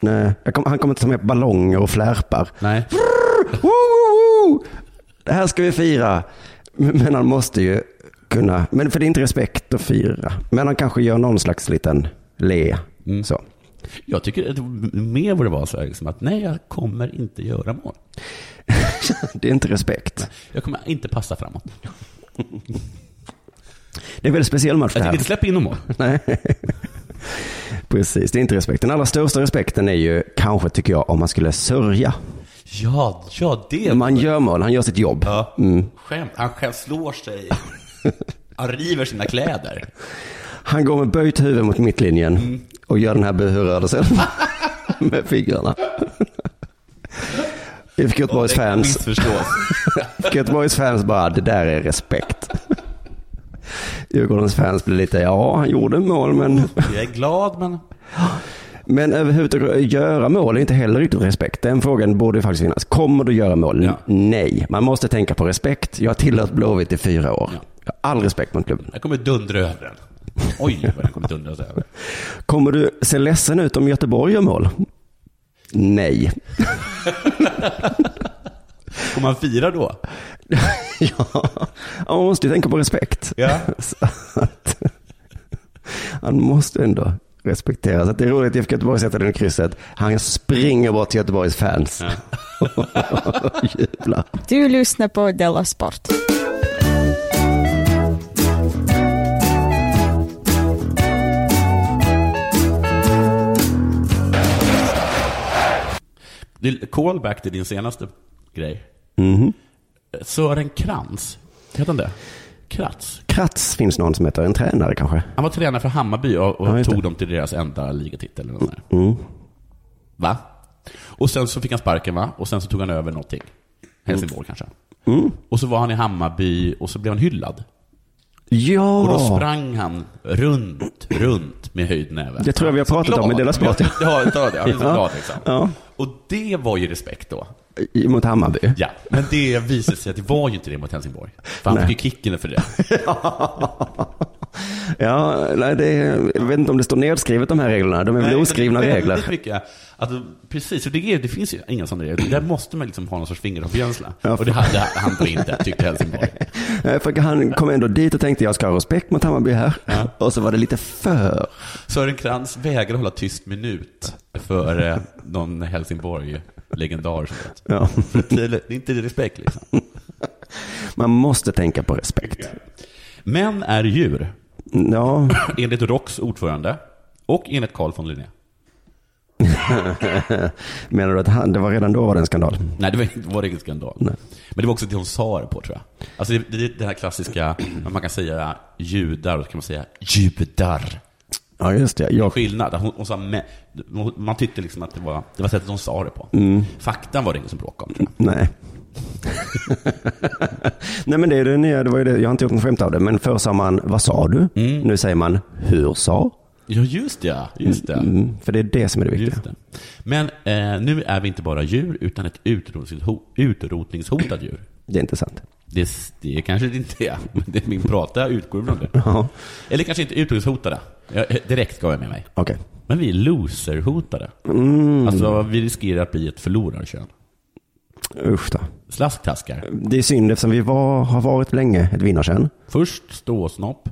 Speaker 3: Nej, jag kom, han kommer inte ta med ballonger och flärpar.
Speaker 5: Nej.
Speaker 3: Woo, woo, woo! Det här ska vi fira. Men han måste ju kunna, men för det är inte respekt att fira. Men han kanske gör någon slags liten le.
Speaker 5: Mm.
Speaker 3: Så.
Speaker 5: Jag tycker att mer borde vara så här, liksom, att nej, jag kommer inte göra mål. *laughs*
Speaker 3: Det är inte respekt.
Speaker 5: Jag kommer inte passa framåt.
Speaker 3: Det är en väldigt speciell match det
Speaker 5: Jag
Speaker 3: här.
Speaker 5: tänker inte släppa in någon mål. *laughs*
Speaker 3: Nej. Precis, det är inte respekt. Den allra största respekten är ju kanske, tycker jag, om man skulle sörja.
Speaker 5: Ja, ja det.
Speaker 3: Man gör mål, han gör sitt jobb.
Speaker 5: Ja.
Speaker 3: Mm.
Speaker 5: Skämt. Han själv slår sig. Han river sina kläder.
Speaker 3: Han går med böjt huvud mot mittlinjen
Speaker 5: Mm.
Speaker 3: och gör den här buhurörelsen *laughs* med fingrarna. IFK Göteborgs fans. *laughs* IFK Göteborgs fans bara, det där är respekt. Djurgårdens fans blir lite, ja han gjorde mål men,
Speaker 5: Jag är glad, men...
Speaker 3: men överhuvudtaget göra mål är inte heller riktigt respekt. Den frågan borde faktiskt finnas. Kommer du göra mål?
Speaker 5: Ja.
Speaker 3: Nej, man måste tänka på respekt. Jag har tillhört Blåvitt i fyra år.
Speaker 5: Ja.
Speaker 3: Jag har all respekt mot klubben.
Speaker 5: Jag kommer dundra över den. Oj, vad jag kommer dundra över.
Speaker 3: Kommer du se ledsen ut om Göteborg gör mål? Nej. *laughs* *laughs*
Speaker 5: Kommer man fira då? *laughs*
Speaker 3: ja, man måste ju tänka på respekt.
Speaker 5: Ja. *laughs*
Speaker 3: Att, han måste ändå respektera. Så att det är roligt att IFK Göteborg sätter den i krysset. Han springer bort till Göteborgs fans. och jublar.
Speaker 7: Du lyssnar på Della Sport.
Speaker 5: Callback till din senaste grej.
Speaker 3: Mhm.
Speaker 5: Sören Krantz Hette han det? Kratz?
Speaker 3: Kratz finns någon som heter, en tränare kanske.
Speaker 5: Han var tränare för Hammarby och, och
Speaker 3: Ja,
Speaker 5: tog
Speaker 3: det.
Speaker 5: dem till deras enda ligatitel. Eller.
Speaker 3: Mm.
Speaker 5: Va? Och sen så fick han sparken va? Och sen så tog han över någonting. Helsingborg kanske.
Speaker 3: Mm.
Speaker 5: Och så var han i Hammarby och så blev han hyllad.
Speaker 3: Ja!
Speaker 5: Och då sprang han runt, runt med höjd näve.
Speaker 3: Det tror jag vi har pratat om i. Della Sport.
Speaker 5: Ja, det har så *laughs*
Speaker 3: Ja.
Speaker 5: liksom.
Speaker 3: Ja.
Speaker 5: Och det var ju respekt då.
Speaker 3: Mot Hammarby.
Speaker 5: Ja, men det visade sig att det var ju inte det mot Helsingborg. För han
Speaker 3: Nej.
Speaker 5: fick ju kicken för det. *laughs*
Speaker 3: Ja, nej, det, jag vet inte om det står nedskrivet de här reglerna. De är väl
Speaker 5: Nej,
Speaker 3: oskrivna
Speaker 5: det
Speaker 3: regler.
Speaker 5: mycket. Alltså, precis, och det, är, det finns ju inga sådana regler. Där måste man liksom ha någon sorts fingertoppskänsla.
Speaker 3: Ja,
Speaker 5: och det hade han då inte, tyckte Helsingborg. *laughs*
Speaker 3: För han kom ändå dit och tänkte jag ska ha respekt mot Hammarby här. Och så var det lite för.
Speaker 5: Sören Krantz vägrar hålla tyst minut för eh, någon Vet.
Speaker 3: Ja.
Speaker 5: För det, är- det är inte respekt liksom. *laughs*
Speaker 3: Man måste tänka på respekt.
Speaker 5: Män är djur,
Speaker 3: Ja,
Speaker 5: enligt ROKs ordförande och enligt Carl von Linné. *laughs*
Speaker 3: menar du att han, det var redan då var det en skandal?
Speaker 5: Nej, det var, det var ingen skandal.
Speaker 3: Nej.
Speaker 5: Men det var också det hon sa det på, tror jag. Alltså det, det, det här klassiska, man kan säga judar och så kan man säga judar.
Speaker 3: Ja, just det. Jag,
Speaker 5: Skillnad. Hon, hon sa me, man tyckte liksom att det var, det var sättet hon sa det på.
Speaker 3: Mm.
Speaker 5: Faktan var det ingen som bråkade om, tror jag.
Speaker 3: nej. *laughs* nej men det är det nya, det var ju det, jag har inte gjort något skämt av det, men förr sa man, vad sa du?
Speaker 5: Mm.
Speaker 3: Nu säger man, hur sa?
Speaker 5: Ja, just det. Just det.
Speaker 3: Mm, för det är det som är det viktiga.
Speaker 5: Det. Men eh, nu är vi inte bara djur, utan ett utrotningsho- utrotningshotat djur.
Speaker 3: Det är inte sant.
Speaker 5: Det, det kanske det inte är, men det är min prata utgår från det.
Speaker 3: Ja,
Speaker 5: Eller kanske inte utrotningshotade. Jag, direkt gav jag med mig.
Speaker 3: okej.
Speaker 5: Men vi är loserhotade.
Speaker 3: Mm.
Speaker 5: Alltså, vi riskerar att bli ett förlorarkön.
Speaker 3: Usch då.
Speaker 5: Slasktaskar.
Speaker 3: Det är synd eftersom vi var, har varit länge ett vinnarkön.
Speaker 5: Först ståsnopp.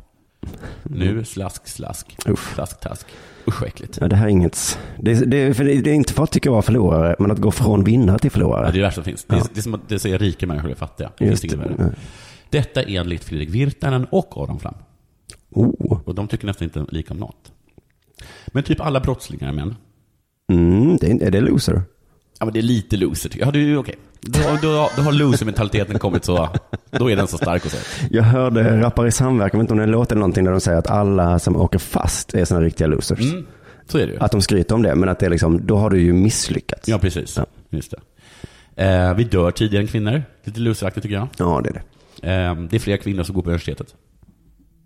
Speaker 5: Nu slask, slask.
Speaker 3: Usch.
Speaker 5: Slasktask. Usch, vad äckligt.
Speaker 3: Ja, det här är inget, det, det, för det, det är inte för att tycka vara förlorare, men att gå från vinnare till förlorare.
Speaker 5: Ja, det är det värsta som finns. Det är,
Speaker 3: Ja.
Speaker 5: det är som att det säger rika människor är fattiga. Det
Speaker 3: Just
Speaker 5: finns inget värre. Detta är enligt Fredrik Virtanen och Adam Flam.
Speaker 3: Oh.
Speaker 5: Och de tycker nästan inte lika om något. Men typ alla brottslingar är män.
Speaker 3: Mm, det är, är det loser?
Speaker 5: Ja, men det är lite loser. Ja, det är okej. Då, då, då har loser-mentaliteten kommit så, då är den så stark och så.
Speaker 3: Jag hörde Rappare i samverkan, jag vet inte om det är en låt eller någonting, där de säger att alla som åker fast är sådana riktiga losers.
Speaker 5: Mm, så är det ju.
Speaker 3: Att de skryter om det, men att det är liksom, då har du ju misslyckats.
Speaker 5: Ja, precis.
Speaker 3: Ja.
Speaker 5: Just det. Eh, vi dör tidigare än kvinnor. Lite loseraktigt tycker jag.
Speaker 3: Ja, det är det.
Speaker 5: Eh, det är fler kvinnor som går på universitetet.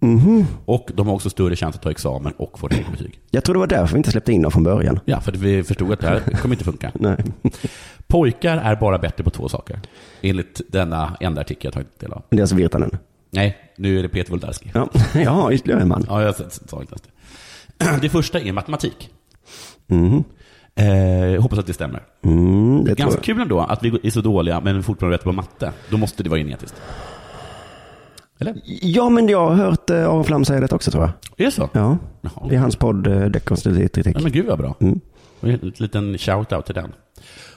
Speaker 3: Mhm.
Speaker 5: Och de har också större chans att ta examen och få högre betyg.
Speaker 3: Jag tror det var därför vi inte släppte in dem från början.
Speaker 5: Ja, för vi förstod att det här kommer inte funka. *laughs*
Speaker 3: Nej.
Speaker 5: Pojkar är bara bättre på två saker. Enligt denna enda artikel jag tagit del av.
Speaker 3: Det är alltså Virtanen.
Speaker 5: Nej, nu är det Peter Wolodarski.
Speaker 3: Ja, *laughs* ja ytterligare en man.
Speaker 5: Ja, jag sa inte det. *clears throat* Det första är matematik.
Speaker 3: Mhm.
Speaker 5: Eh, hoppas att det stämmer.
Speaker 3: Mm, det
Speaker 5: Ganska kul ändå att vi är så dåliga men fortfarande rätt på matte. Då måste det vara genetiskt. Eller?
Speaker 3: Ja, men jag har hört eh, Aron Flam säga det också tror jag.
Speaker 5: Är det så?
Speaker 3: Ja, är hans podd eh, Dekonstruktiv
Speaker 5: men gud vad bra.
Speaker 3: Mm.
Speaker 5: En liten shout-out till den.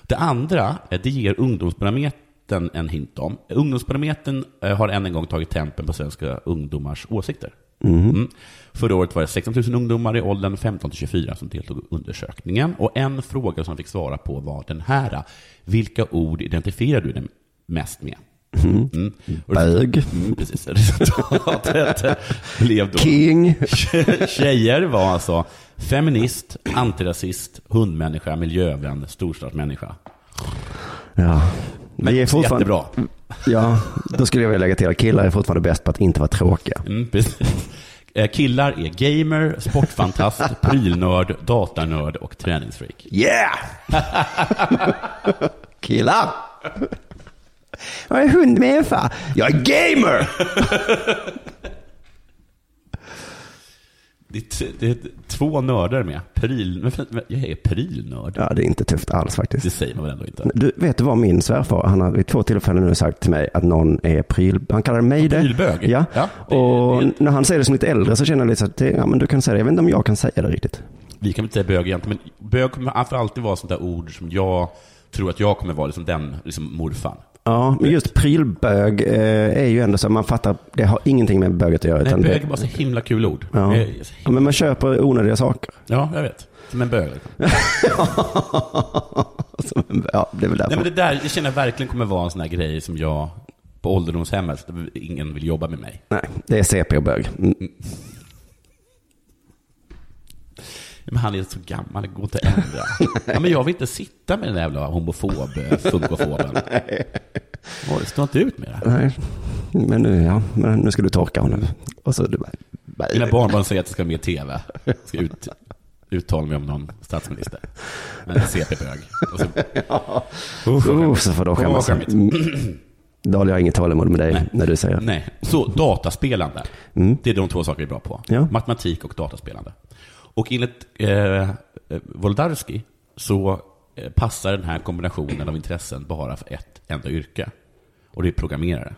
Speaker 5: Det andra, eh, det ger Ungdomsbarometern en hint om. Ungdomsbarometern har än en gång tagit tempen på svenska ungdomars åsikter.
Speaker 3: Mhm.
Speaker 5: Mm. Förra året var det 16 000 ungdomar i åldern 15 till 24 som deltog i undersökningen. Och en fråga som fick svara på var den här. Vilka ord identifierar du dig mest med? Mm. Och
Speaker 3: Bög.
Speaker 5: Mm, precis. Resultatet blev då...
Speaker 3: King.
Speaker 5: Tjejer var alltså feminist, antirasist, hundmänniska, miljövän, storstadsmänniska.
Speaker 3: Ja.
Speaker 5: Men
Speaker 3: Vi är fortfarande,
Speaker 5: jättebra.
Speaker 3: Ja, då skulle jag vilja lägga till att killar är fortfarande bäst på att inte vara tråkiga.
Speaker 5: Mm, precis. Eh, Killar är gamer, sportfantast, *laughs* prylnörd, datanörd och träningsfreak.
Speaker 3: Yeah! *laughs* Killar! Jag är hundmänniska. Jag är gamer!
Speaker 5: Det är, det är två nördar med. Fan, jag är prylnörd.
Speaker 3: Ja, det är inte tufft alls
Speaker 5: Det
Speaker 3: faktiskt.
Speaker 5: säger man väl ändå inte?
Speaker 3: Du, vet du vad min svärfar, han har vid två tillfällen nu sagt till mig att någon är pryl, han kallar mig det.
Speaker 5: prylbög?
Speaker 3: Ja,
Speaker 5: Ja, det-
Speaker 3: och
Speaker 5: det-
Speaker 3: när han säger det som lite äldre så känner jag lite så att, det, ja men du kan säga det, jag vet inte om jag kan säga det riktigt.
Speaker 5: Vi kan väl inte säga bög egentligen, men bög kommer för alltid vara sånt där ord som jag tror att jag kommer vara liksom den liksom morfan.
Speaker 3: Ja, men just prylbög eh, är ju ändå så, man fattar, det har ingenting med böget att göra.
Speaker 5: Nej,
Speaker 3: utan
Speaker 5: bög är bara så himla kul ord.
Speaker 3: ja.
Speaker 5: Så
Speaker 3: ja,
Speaker 5: himla-
Speaker 3: men man köper onödiga saker.
Speaker 5: Ja, jag vet. Som en bög. Liksom. *laughs*
Speaker 3: Som en- ja, det är väl därför.
Speaker 5: Nej, men det där, jag känner verkligen kommer vara en sån här grej som jag på ålderdomshemmet. Ingen vill jobba med mig.
Speaker 3: Nej, det är CP och bög. Mm.
Speaker 5: Men han är så gammal, det går inte att ändra. ja, men jag vill inte sitta med den där jävla homofob, eh, funkofoben. Åh, det står inte ut med det.
Speaker 3: Nej, men nu, ja, men nu ska du torka honom. Och så du bara,
Speaker 5: Mina barnbarn säger att jag ska med tv. Jag ska ut, uttala mig om någon statsminister. Men CP-bög. Och så,
Speaker 3: ja. Uh,
Speaker 5: skämmigt.
Speaker 3: så får de skämmas. Mm. Daniel, jag har inget tålamod med dig
Speaker 5: Nej.
Speaker 3: när du säger.
Speaker 5: Nej, så dataspelande.
Speaker 3: Mm.
Speaker 5: Det är de två saker vi är bra på.
Speaker 3: Ja.
Speaker 5: Matematik och dataspelande. Och enligt eh, Wolodarski så eh, passar den här kombinationen av intressen bara för ett enda yrke. Och det är programmerare.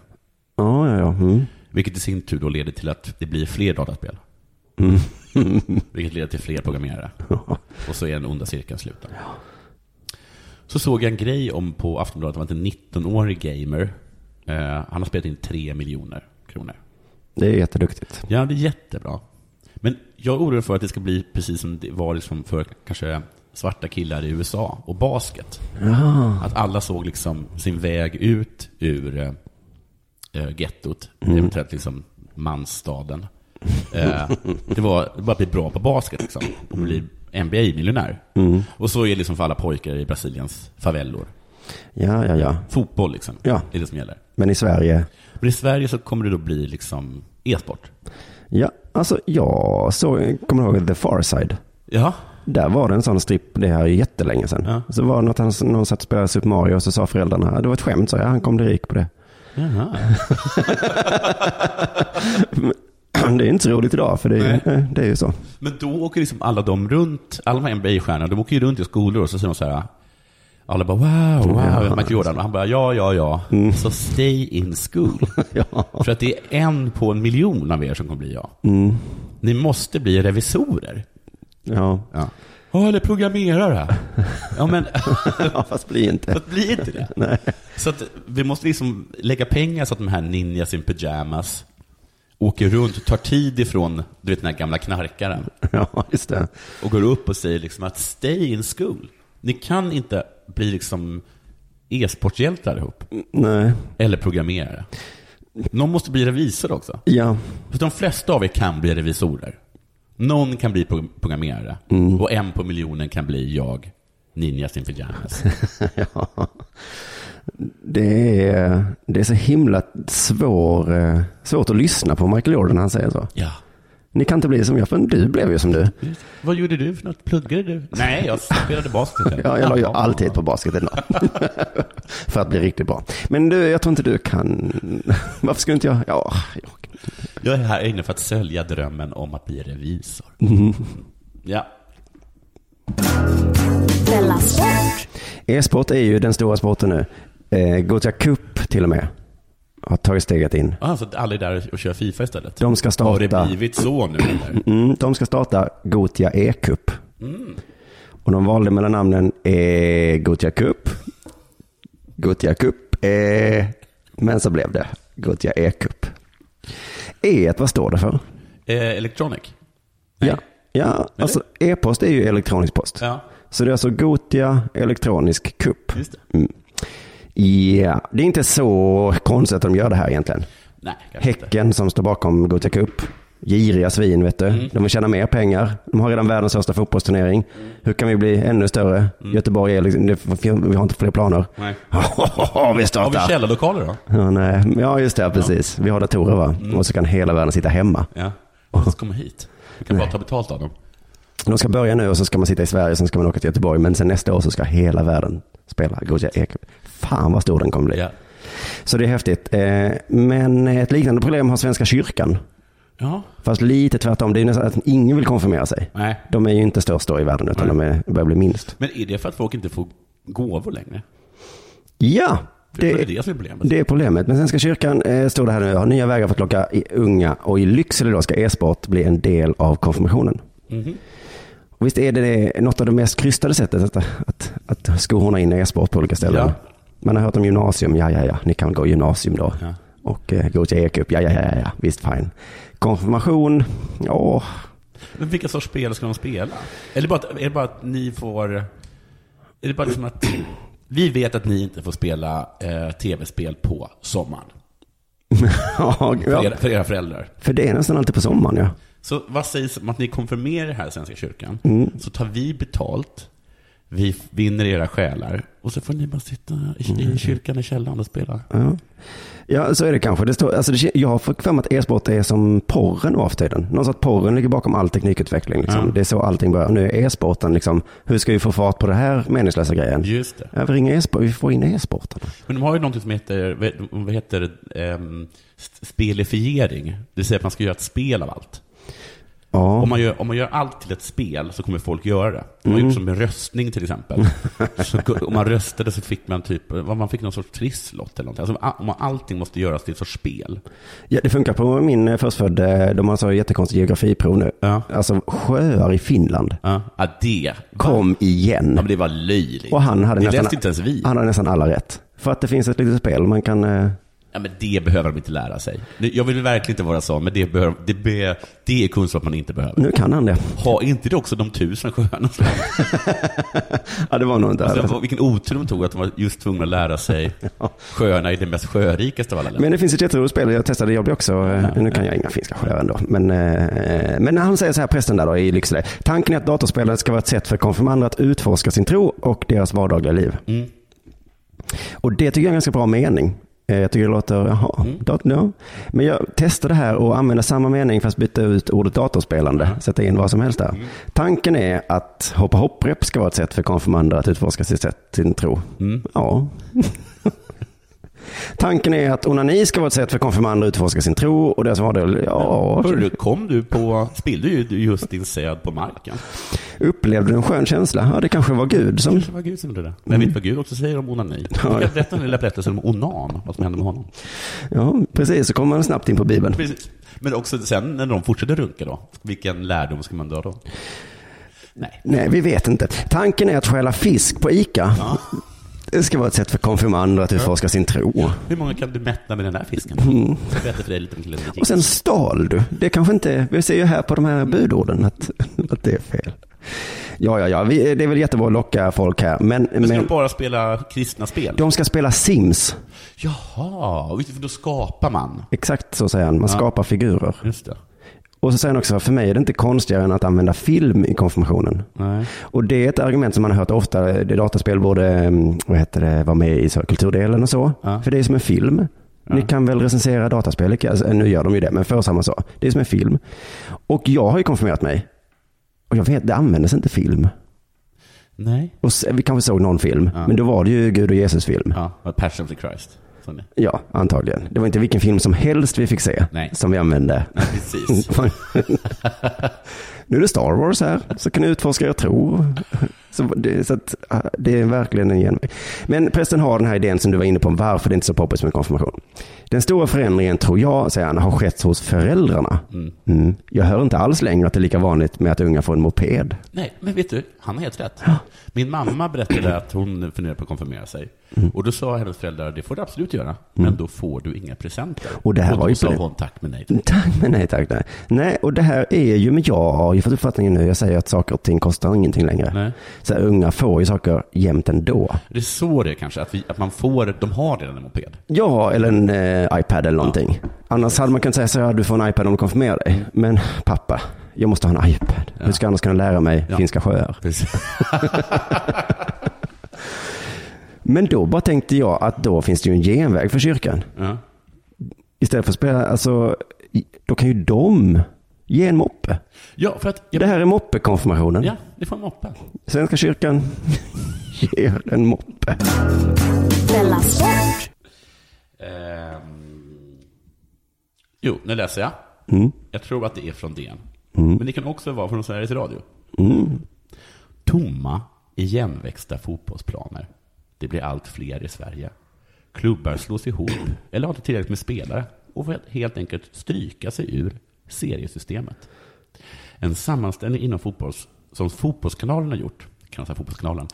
Speaker 3: Ja, ja, ja. Mm.
Speaker 5: Vilket i sin tur då leder till att det blir fler dataspel.
Speaker 3: Mm. *laughs*
Speaker 5: Vilket leder till fler programmerare. Och så är den onda cirkeln sluten. Så såg jag en grej om på Aftonbladet var en 19-årig gamer. Eh, han har spelat in 3 miljoner kronor.
Speaker 3: Det är jätteduktigt.
Speaker 5: Ja, det är jättebra. Men jag orolig för att det ska bli precis som det var liksom för kanske svarta killar i USA och basket.
Speaker 3: Ja.
Speaker 5: Att alla såg liksom sin väg ut ur eh, gettot,
Speaker 3: Mm.
Speaker 5: eventuellt liksom mansstaden. Eh, det var bara att bli bra på basket liksom, och bli NBA-miljonär.
Speaker 3: Mm.
Speaker 5: Och så är det liksom för alla pojkar i Brasiliens favellor.
Speaker 3: Ja, ja, ja.
Speaker 5: Fotboll liksom,
Speaker 3: Ja.
Speaker 5: är det som gäller.
Speaker 3: Men i Sverige,
Speaker 5: Men i Sverige så kommer det då bli liksom e-sport.
Speaker 3: ja, alltså jag såg, kommer ihåg The Far Side?
Speaker 5: Ja.
Speaker 3: Där var det en sån stripp, det här är jättelänge sedan.
Speaker 5: Ja.
Speaker 3: Så var det något, han, någon satt och spelade Super Mario och så sa föräldrarna, det var ett skämt, så jag, han kom bli rik på det.
Speaker 5: Jaha. *laughs*
Speaker 3: Det är inte så roligt idag, för det är,
Speaker 5: Nej.
Speaker 3: det är ju så.
Speaker 5: Men då åker liksom alla de runt, alla de här NBA-stjärnorna, de åker ju runt i skolor och så säger de så här, alla bara wow, wow,
Speaker 3: Ja.
Speaker 5: Michael Jordan. Och han bara ja, ja, ja.
Speaker 3: Mm.
Speaker 5: Så stay in school. *laughs* För att det är en på en miljon av er som kommer bli jag.
Speaker 3: Mm.
Speaker 5: Ni måste bli revisorer.
Speaker 3: Ja.
Speaker 5: Ja, ja eller programmerare. Ja, men *laughs*
Speaker 3: ja, fast bli inte.
Speaker 5: Fast bli inte det.
Speaker 3: Nej.
Speaker 5: Så att vi måste liksom lägga pengar så att de här ninjas in pyjamas åker runt, tar tid ifrån du vet, den här gamla knarkaren.
Speaker 3: Ja, just det.
Speaker 5: Och går upp och säger liksom att stay in school. Ni kan inte bli liksom e-sportshjältar ihop.
Speaker 3: Nej.
Speaker 5: Eller programmerare. Någon måste bli revisor också.
Speaker 3: Ja.
Speaker 5: För de flesta av er kan bli revisorer. Någon kan bli pro- programmerare.
Speaker 3: Mm.
Speaker 5: Och en på miljonen kan bli jag, ninjas in pyjamas. *laughs*
Speaker 3: ja. Det är, det är så himla svår, eh, svårt att lyssna på Michael Jordan när han säger så.
Speaker 5: Ja.
Speaker 3: Ni kan inte bli som jag, för du blev ju som du.
Speaker 5: Vad gjorde du för något? Pluggade du? Nej, jag spelade basket. *laughs*
Speaker 3: Ja, jag la ju alltid på basket idag. *laughs* för att bli riktigt bra. Men du, jag tror inte du kan... *laughs* Varför skulle inte jag... Ja, jag...
Speaker 5: Jag är här inne för att sölja drömmen om att bli revisor.
Speaker 3: Mm.
Speaker 5: Ja.
Speaker 3: E-sport är ju den stora sporten nu. Eh, Gothia Cup till och med har tagit steget in.
Speaker 5: Ah, så alla är där och kör Fifa istället?
Speaker 3: De ska starta...
Speaker 5: Har det blivit så nu eller?
Speaker 3: Mm, de ska starta Gothia E-cup.
Speaker 5: Mm.
Speaker 3: Och de valde mellan namnen eh, Gothia Cup, Gothia Cup, eh, men så blev det Gothia E-cup. E, vad står det för?
Speaker 5: Eh, electronic?
Speaker 3: Ja, ja alltså e-post är ju elektronisk post.
Speaker 5: Ja.
Speaker 3: Så det är alltså Gothia elektronisk cup.
Speaker 5: Just det.
Speaker 3: Mm. Ja, det är inte så konstigt att de gör det här egentligen.
Speaker 5: Nej.
Speaker 3: Häcken som står bakom Gothia Cup. Giriga svin, vet du.
Speaker 5: Mm.
Speaker 3: De vill tjäna mer pengar. De har redan världens största fotbollsturnering. Hur kan vi bli ännu större? Göteborg är liksom, det, vi har inte fler planer.
Speaker 5: Nej.
Speaker 3: vi *laughs*
Speaker 5: Har vi
Speaker 3: startar.
Speaker 5: källarlokaler då?
Speaker 3: Ja, nej. ja, just det, precis. Vi har datorer va? Och så kan hela världen sitta hemma.
Speaker 5: Ja. Ska komma hit. Vi kan bara ta betalt av dem.
Speaker 3: De ska börja nu och så ska man sitta i Sverige, sen ska man åka till Göteborg. Men sen nästa år så ska hela världen spela Gothia E-cup. Fan vad stor den kommer bli.
Speaker 5: Ja.
Speaker 3: Så det är häftigt. Eh, Men ett liknande problem har Svenska kyrkan.
Speaker 5: Ja.
Speaker 3: Fast lite tvärtom. Det är nästan att ingen vill konfirmera sig.
Speaker 5: Nej.
Speaker 3: De är ju inte störst då i världen utan de är, börjar bli minst.
Speaker 5: Men är det för att folk inte får gåvor längre?
Speaker 3: Ja,
Speaker 5: Det är
Speaker 3: det,
Speaker 5: det är problemet.
Speaker 3: det är problemet. Men Svenska kyrkan eh, står det här nu, har nya vägar för att locka i unga och i Lycksele då ska e-sport bli en del av konfirmationen.
Speaker 5: Mhm.
Speaker 3: Och visst är det, det något av det mest krystade sättet att, att, att skohorna in e-sport på olika ställen.
Speaker 5: Ja.
Speaker 3: Man har hört om gymnasium, ja ja ja, ni kan gå gymnasium då.
Speaker 5: Ja.
Speaker 3: Och eh, gå till e-cup, ja ja ja ja, visst fine. Konfirmation, ja,
Speaker 5: Men vilka sorts spel ska de spela? Eller bara, att- är det bara att ni får... Är det bara liksom att... Vi vet att ni inte får spela eh, tv-spel på sommaren. *laughs*
Speaker 3: ja,
Speaker 5: För, era, för era föräldrar.
Speaker 3: för det är nästan alltid på sommaren ja.
Speaker 5: Så vad sägs om att ni konfirmerar här i Svenska kyrkan?
Speaker 3: Mm.
Speaker 5: Så tar vi betalt, vi vinner era själar och så får ni bara sitta i, i kyrkan i källaren och spela.
Speaker 3: Ja. ja, så är det kanske. Det står, alltså det, jag har fått för mig att e-sport är som porren nu för tiden. Någon sorts porren ligger bakom all teknikutveckling. Liksom.
Speaker 5: Ja.
Speaker 3: Det är så allting börjar. Nu är e-sporten liksom, hur ska vi få fart på det här meningslösa grejen?
Speaker 5: Just det.
Speaker 3: Ja, vi ringer e-sport, vi får in e-sporten.
Speaker 5: Men de har ju någonting som heter, vad heter um, spelifiering. Det vill säga att man ska göra ett spel av allt.
Speaker 3: Ja.
Speaker 5: Om, man gör, om man gör allt till ett spel så kommer folk göra det. Man har
Speaker 3: Mm.
Speaker 5: gjort som med röstning till exempel. *laughs* så, om man röstade så fick man typ, man fick någon sorts trisslott eller någonting. Alltså, om man, allting måste göras till ett sorts spel.
Speaker 3: Ja, det funkar på min eh, förstfödde, de har så jättekonstigt geografiprov nu.
Speaker 5: Ja.
Speaker 3: Alltså sjöar i Finland.
Speaker 5: Ja, ja det.
Speaker 3: Kom igen.
Speaker 5: Ja, men det var löjligt.
Speaker 3: Och han hade,
Speaker 5: det
Speaker 3: nästan,
Speaker 5: läste inte ens vi.
Speaker 3: han hade nästan alla rätt. För att det finns ett litet spel man kan... eh,
Speaker 5: Ja, men det behöver de inte lära sig. Jag vill verkligen inte vara så, men det, behöver, det, be, det är kunskap man inte behöver.
Speaker 3: Nu kan han det.
Speaker 5: Ha inte det också de tusen sjöarna? *laughs*
Speaker 3: Ja, det var nog inte
Speaker 5: Alltså, vilken otur de tog att de var just tvungna att lära sig *laughs* sjöarna i det mest sjörikaste av alla länder.
Speaker 3: Men det finns ett jätteroligt spel, jag testade, blev också, eh, nu kan jag inga finska sjöar ändå. Men, eh, men när han säger så här, prästen där då i Lycksele, tanken är att datorspelet ska vara ett sätt för konfirmander att utforska sin tro och deras vardagliga liv.
Speaker 5: Mm.
Speaker 3: Och det tycker jag är en ganska bra mening. Eh, Jag tycker det låter, jaha,
Speaker 5: Mm.
Speaker 3: dat- ja. Men jag testade det här och använda samma mening fast byta ut ordet datorspelande, sätta in vad som helst där.
Speaker 5: Mm.
Speaker 3: Tanken är att hoppa hopprep ska vara ett sätt för konfirmander att utforska sitt sätt, sin tro.
Speaker 5: Mm.
Speaker 3: Ja. *laughs* Tanken är att onani ska vara ett sätt för konfirmander att utforska sin tro och deras vardag. Ja,
Speaker 5: Hörru, kom du på, spillde ju just din säd på marken.
Speaker 3: upplevde du en skön känsla? Ja, det kanske var Gud som...
Speaker 5: Det var Gud som gjorde det. Men vet du vad Gud också säger om onani? *laughs* Jag ska berätta den lilla berättelsen om onan, vad som hände med honom.
Speaker 3: Ja, precis. Så kommer man snabbt in på Bibeln.
Speaker 5: Precis. Men också sen när de fortsätter runka då, vilken lärdom ska man dra då? Nej.
Speaker 3: Nej, vi vet inte. Tanken är att stjäla fisk på ICA. Det ska vara ett sätt för konfirmander att utforska sin tro.
Speaker 5: Hur många kan du mätta med den här fisken?
Speaker 3: Mm.
Speaker 5: Jag berättar för dig lite om killen.
Speaker 3: Och sen stal du. Det kanske inte, vi ser ju här på de här budorden att, *laughs* att det är fel. Ja, ja, ja, vi, det är väl jättebra att locka folk här. Men,
Speaker 5: Men ska de
Speaker 3: men
Speaker 5: bara spela kristna spel?
Speaker 3: de ska spela Sims.
Speaker 5: Jaha, då skapar man.
Speaker 3: Exakt så säger han. Man
Speaker 5: Ja.
Speaker 3: skapar figurer.
Speaker 5: Just det.
Speaker 3: Och så säger han också, för mig är det inte konstigare än att använda film i konfirmationen.
Speaker 5: Nej.
Speaker 3: Och det är ett argument som man har hört ofta. Det dataspel borde, mm, vad heter det, vara med i så, kulturdelen och så.
Speaker 5: Ja.
Speaker 3: För det är som en film. Ni kan väl recensera dataspel? Alltså, nu gör de ju det, men förr samma så. Det är som en film. Och jag har ju konfirmerat mig. Och jag vet, det användes inte film.
Speaker 5: Nej.
Speaker 3: Och vi kanske såg någon film,
Speaker 5: Ja.
Speaker 3: men då var det ju Gud och Jesus-film.
Speaker 5: Ja, Passion of the Christ. Så ni-
Speaker 3: Ja, antagligen. Det var inte vilken film som helst vi fick se
Speaker 5: Nej.
Speaker 3: som vi använde.
Speaker 5: Nej, precis. *laughs*
Speaker 3: nu är det Star Wars här, så kan ni utforska er tro. Så det, så att, det är verkligen en genväg. Men prästen har den här idén som du var inne på, varför det inte är så poppis med konfirmation. Den stora förändringen, tror jag, säger han, har skett hos föräldrarna.
Speaker 5: Mm.
Speaker 3: Mm. Jag hör inte alls längre att det är lika vanligt med att unga får en moped.
Speaker 5: Nej, men vet du, han har helt rätt. Min mamma berättade att hon funderar på att konfirmera sig.
Speaker 3: Mm.
Speaker 5: Och då sa hennes föräldrar, det får du absolut göra, men då får du inga presenter.
Speaker 3: Och det här
Speaker 5: då
Speaker 3: var ju
Speaker 5: sa hon tack men nej.
Speaker 3: Tack men nej tack. Nej. nej, och det här är ju, men jag har ju fått uppfattningen nu, jag säger att saker och ting kostar ingenting längre.
Speaker 5: Nej.
Speaker 3: Så här, unga får ju saker jämt ändå.
Speaker 5: Det är så det är kanske, att, vi, att man får, de har redan en moped.
Speaker 3: Ja, eller en eh, iPad eller någonting. Annars hade man kunnat säga så här, du får en iPad om du konfirmerar dig. Men pappa, jag måste ha en iPad. Hur ska jag annars kunna lära mig
Speaker 5: Ja.
Speaker 3: finska sjöar? *laughs* Men då bara tänkte jag att då finns det ju en genväg för kyrkan.
Speaker 5: Ja.
Speaker 3: Istället för att spela, alltså, då kan ju de ge en moppe.
Speaker 5: ja, för att...
Speaker 3: Det här är moppekonfirmationen.
Speaker 5: Ja, det får en moppe.
Speaker 3: Svenska kyrkan *laughs* ger en moppe.
Speaker 5: Ehm, jo, nu läser jag.
Speaker 3: Mm.
Speaker 5: Jag tror att det är från DN.
Speaker 3: Mm.
Speaker 5: Men det kan också vara från Sveriges Radio.
Speaker 3: Mm.
Speaker 5: Tomma, igenväxta fotbollsplaner. Det blir allt fler i Sverige. Klubbar slås ihop, eller har inte tillräckligt med spelare, och får helt enkelt stryka sig ur seriesystemet. En sammanställning inom fotbolls, som Fotbollskanalen har gjort, kan säga Fotbollskanalen,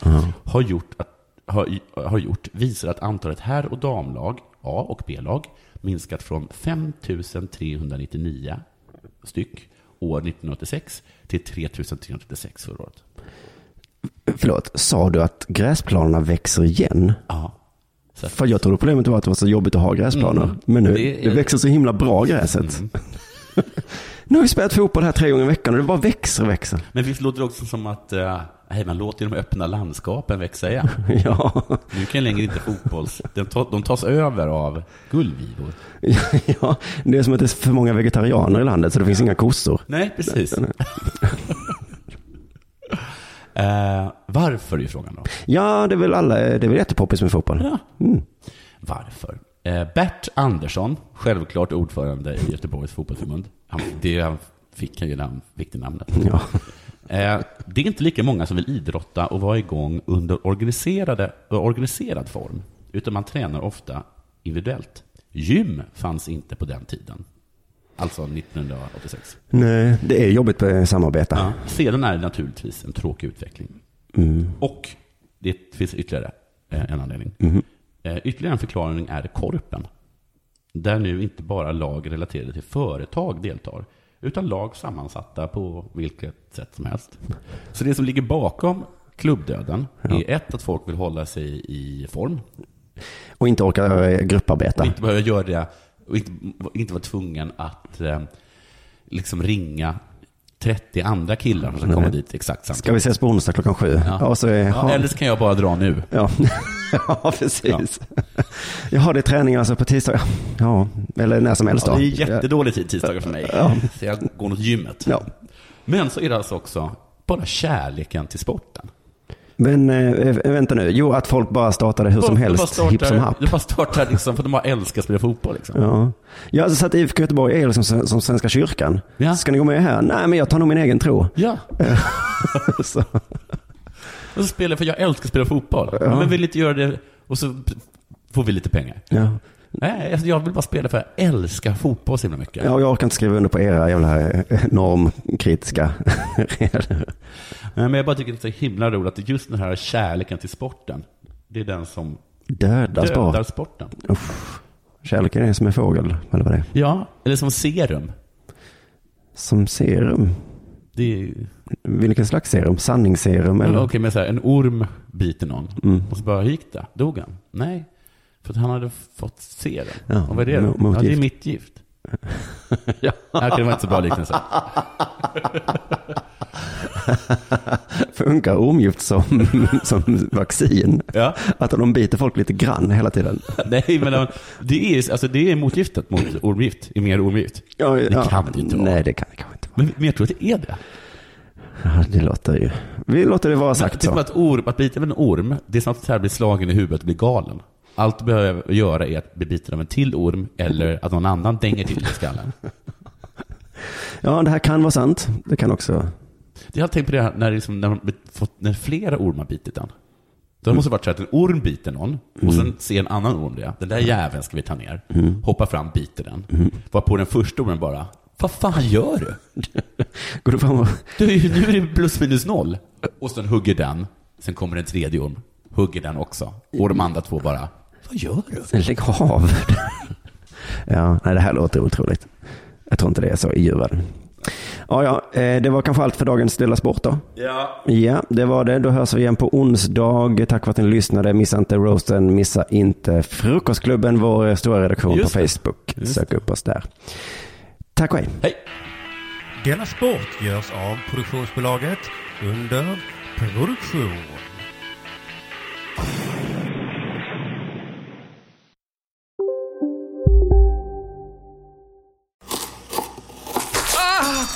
Speaker 5: har, gjort att, har, har gjort visar att antalet herr och damlag, A och B-lag, minskat från 5 399 styck år 1986 till 3 336 förra året.
Speaker 3: Förlåt, sa du att gräsplanerna växer igen?
Speaker 5: Ja.
Speaker 3: För jag trodde problemet var att det var så jobbigt att ha gräsplaner.
Speaker 5: Mm.
Speaker 3: Men nu,
Speaker 5: Det
Speaker 3: det,
Speaker 5: Mm.
Speaker 3: växer så himla bra gräset. *laughs* nu har vi spelat fotboll här tre gånger i veckan och det bara växer och växer.
Speaker 5: Men visst låter det också som att eh, nej, man låter de öppna landskapen växa igen? *laughs*
Speaker 3: ja.
Speaker 5: Nu kan längre inte fotbolls... De, ta, de tas över av gullvivor.
Speaker 3: ja, det är som att det är för många vegetarianer i landet så det finns inga kossor.
Speaker 5: Nej, precis. *laughs* eh, varför är frågan då?
Speaker 3: Ja, det är väl alla, det är väl jättepoppis med fotboll.
Speaker 5: Ja.
Speaker 3: Mm.
Speaker 5: Varför? Eh, Bert Andersson, självklart ordförande i Göteborgs fotbollsförbund. Han, det han fick han ju han fick det namnet. *laughs*
Speaker 3: Ja.
Speaker 5: Eh, det är inte lika många som vill idrotta och vara igång under organiserade, organiserad form, utan man tränar ofta individuellt. Gym fanns inte på den tiden, alltså 1986.
Speaker 3: Nej, det är jobbigt med samarbete.
Speaker 5: Ja. Sedan är det naturligtvis en tråkig utveckling.
Speaker 3: Mm.
Speaker 5: Och det finns ytterligare eh, en anledning.
Speaker 3: Mhm.
Speaker 5: Eh, Ytterligare en förklaring är korpen. Där nu inte bara lag relaterade till företag deltar, utan lag sammansatta på vilket sätt som helst. Så det som ligger bakom klubbdöden är ett, att folk vill hålla sig i form.
Speaker 3: Och inte orkar eh, grupparbeta.
Speaker 5: Och inte behöva göra det, och inte, inte vara tvungen att eh, liksom ringa 30 andra killar som ska komma dit exakt samtidigt.
Speaker 3: Ska vi ses på onsdag klockan sju?
Speaker 5: Ja.
Speaker 3: Och så är,
Speaker 5: Ja, eller så kan jag bara dra nu.
Speaker 3: Ja, *laughs* ja precis. Jag har det är träning alltså på tisdag. Ja, eller när som helst
Speaker 5: Ja, det är jättedålig tid tisdagar för mig.
Speaker 3: Ja.
Speaker 5: Så jag går mot gymmet.
Speaker 3: Ja.
Speaker 5: Men så är det alltså också bara kärleken till sporten.
Speaker 3: Men äh, vänta nu, jo att folk bara startade hur som
Speaker 5: De bara
Speaker 3: helst,
Speaker 5: startar-
Speaker 3: hipp som happ.
Speaker 5: De *laughs* bara startar liksom för att de bara älskar att spela fotboll. Liksom.
Speaker 3: Ja, ja alltså, så att IFK Göteborg är liksom som, som Svenska kyrkan.
Speaker 5: Ja.
Speaker 3: Ska ni gå med här? Nej, men jag tar nog min egen tro.
Speaker 5: Ja. *laughs*
Speaker 3: så.
Speaker 5: Och så spelar jag för jag älskar att spela fotboll.
Speaker 3: Ja.
Speaker 5: Men vill inte göra det och så får vi lite pengar.
Speaker 3: Ja.
Speaker 5: Nej, alltså jag vill bara spela för jag älskar fotboll så himla mycket.
Speaker 3: Ja, jag orkar inte skriva under på era jävla eh, normkritiska. *laughs*
Speaker 5: Nej, Men jag bara tycker det är så himla roligt att just den här kärleken till sporten, det är den som
Speaker 3: Dödar
Speaker 5: dödar sporten.
Speaker 3: Uff. Kärleken är som en fågel, eller vad det är.
Speaker 5: Ja, eller som serum.
Speaker 3: Som serum.
Speaker 5: Det är.
Speaker 3: Vilken slags serum? Sanningsserum eller?
Speaker 5: Okej, men så här, en orm biter någon.
Speaker 3: Mm.
Speaker 5: Och så bara, gick det? Dog han? Nej, för att han hade fått serum.
Speaker 3: Ja,
Speaker 5: och vad är det?
Speaker 3: mo-
Speaker 5: Ja, det är mitt gift. *laughs* ja. Okej, det var inte så bra liknelse. *laughs*
Speaker 3: Funkar ormgift som, *laughs* som vaccin?
Speaker 5: Ja.
Speaker 3: Att de biter folk lite grann hela tiden?
Speaker 5: Nej, men det är, alltså, det är motgiftet mot ormgift, är mer ormgift.
Speaker 3: Ja,
Speaker 5: det
Speaker 3: ja.
Speaker 5: kan det inte vara.
Speaker 3: Nej, det kan det kanske inte
Speaker 5: Men, men jag tror att det är det.
Speaker 3: Ja, det låter ju... Vi låter det vara
Speaker 5: Det
Speaker 3: sagt
Speaker 5: är som
Speaker 3: så.
Speaker 5: att, orm, att bita av en orm, det är som att här bli slagen i huvudet och bli galen. Allt du behöver göra är att bli biten av en till orm eller att någon annan dänger till i skallen. *laughs*
Speaker 3: Ja, det här kan vara sant. Det kan också...
Speaker 5: Jag har tänkt på det här när, liksom, när, man fått, när flera ormar bitit den. Då måste det varit så att en orm biter någon och sen ser en annan orm det. Den där jäveln ska vi ta ner. Hoppar fram, biter den. Varpå den första ormen bara, vad fan gör du? *laughs*
Speaker 3: Går du fram och...
Speaker 5: du nu är det plus minus noll. Och sen hugger den. Sen kommer en tredje orm. Hugger den också. Och de andra två bara, vad gör du?
Speaker 3: Lägg av. *laughs* ja, nej, det här låter otroligt. Jag tror inte det är så i djurvärlden. Ja, ja, eh, det var kanske allt för dagens Dela Sport då.
Speaker 5: Ja.
Speaker 3: Ja, det var det. Då hörs vi igen på onsdag. Tack för att ni lyssnade. Missa inte roasten, missa inte Frukostklubben, vår stora redaktion
Speaker 5: Just
Speaker 3: på
Speaker 5: det.
Speaker 3: Facebook.
Speaker 5: Just
Speaker 3: Sök upp oss där. Tack och hej.
Speaker 5: Hej.
Speaker 2: Della Sport görs av produktionsbolaget under produktion.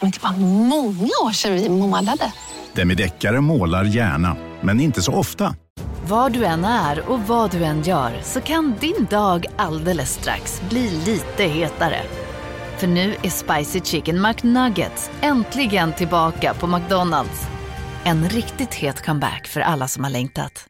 Speaker 8: Men det var många år sedan vi målade.
Speaker 9: Demideckare målar gärna, men inte så ofta.
Speaker 10: Var du än är och vad du än gör så kan din dag alldeles strax bli lite hetare. För nu är Spicy Chicken McNuggets äntligen tillbaka på McDonalds. En riktigt het comeback för alla som har längtat.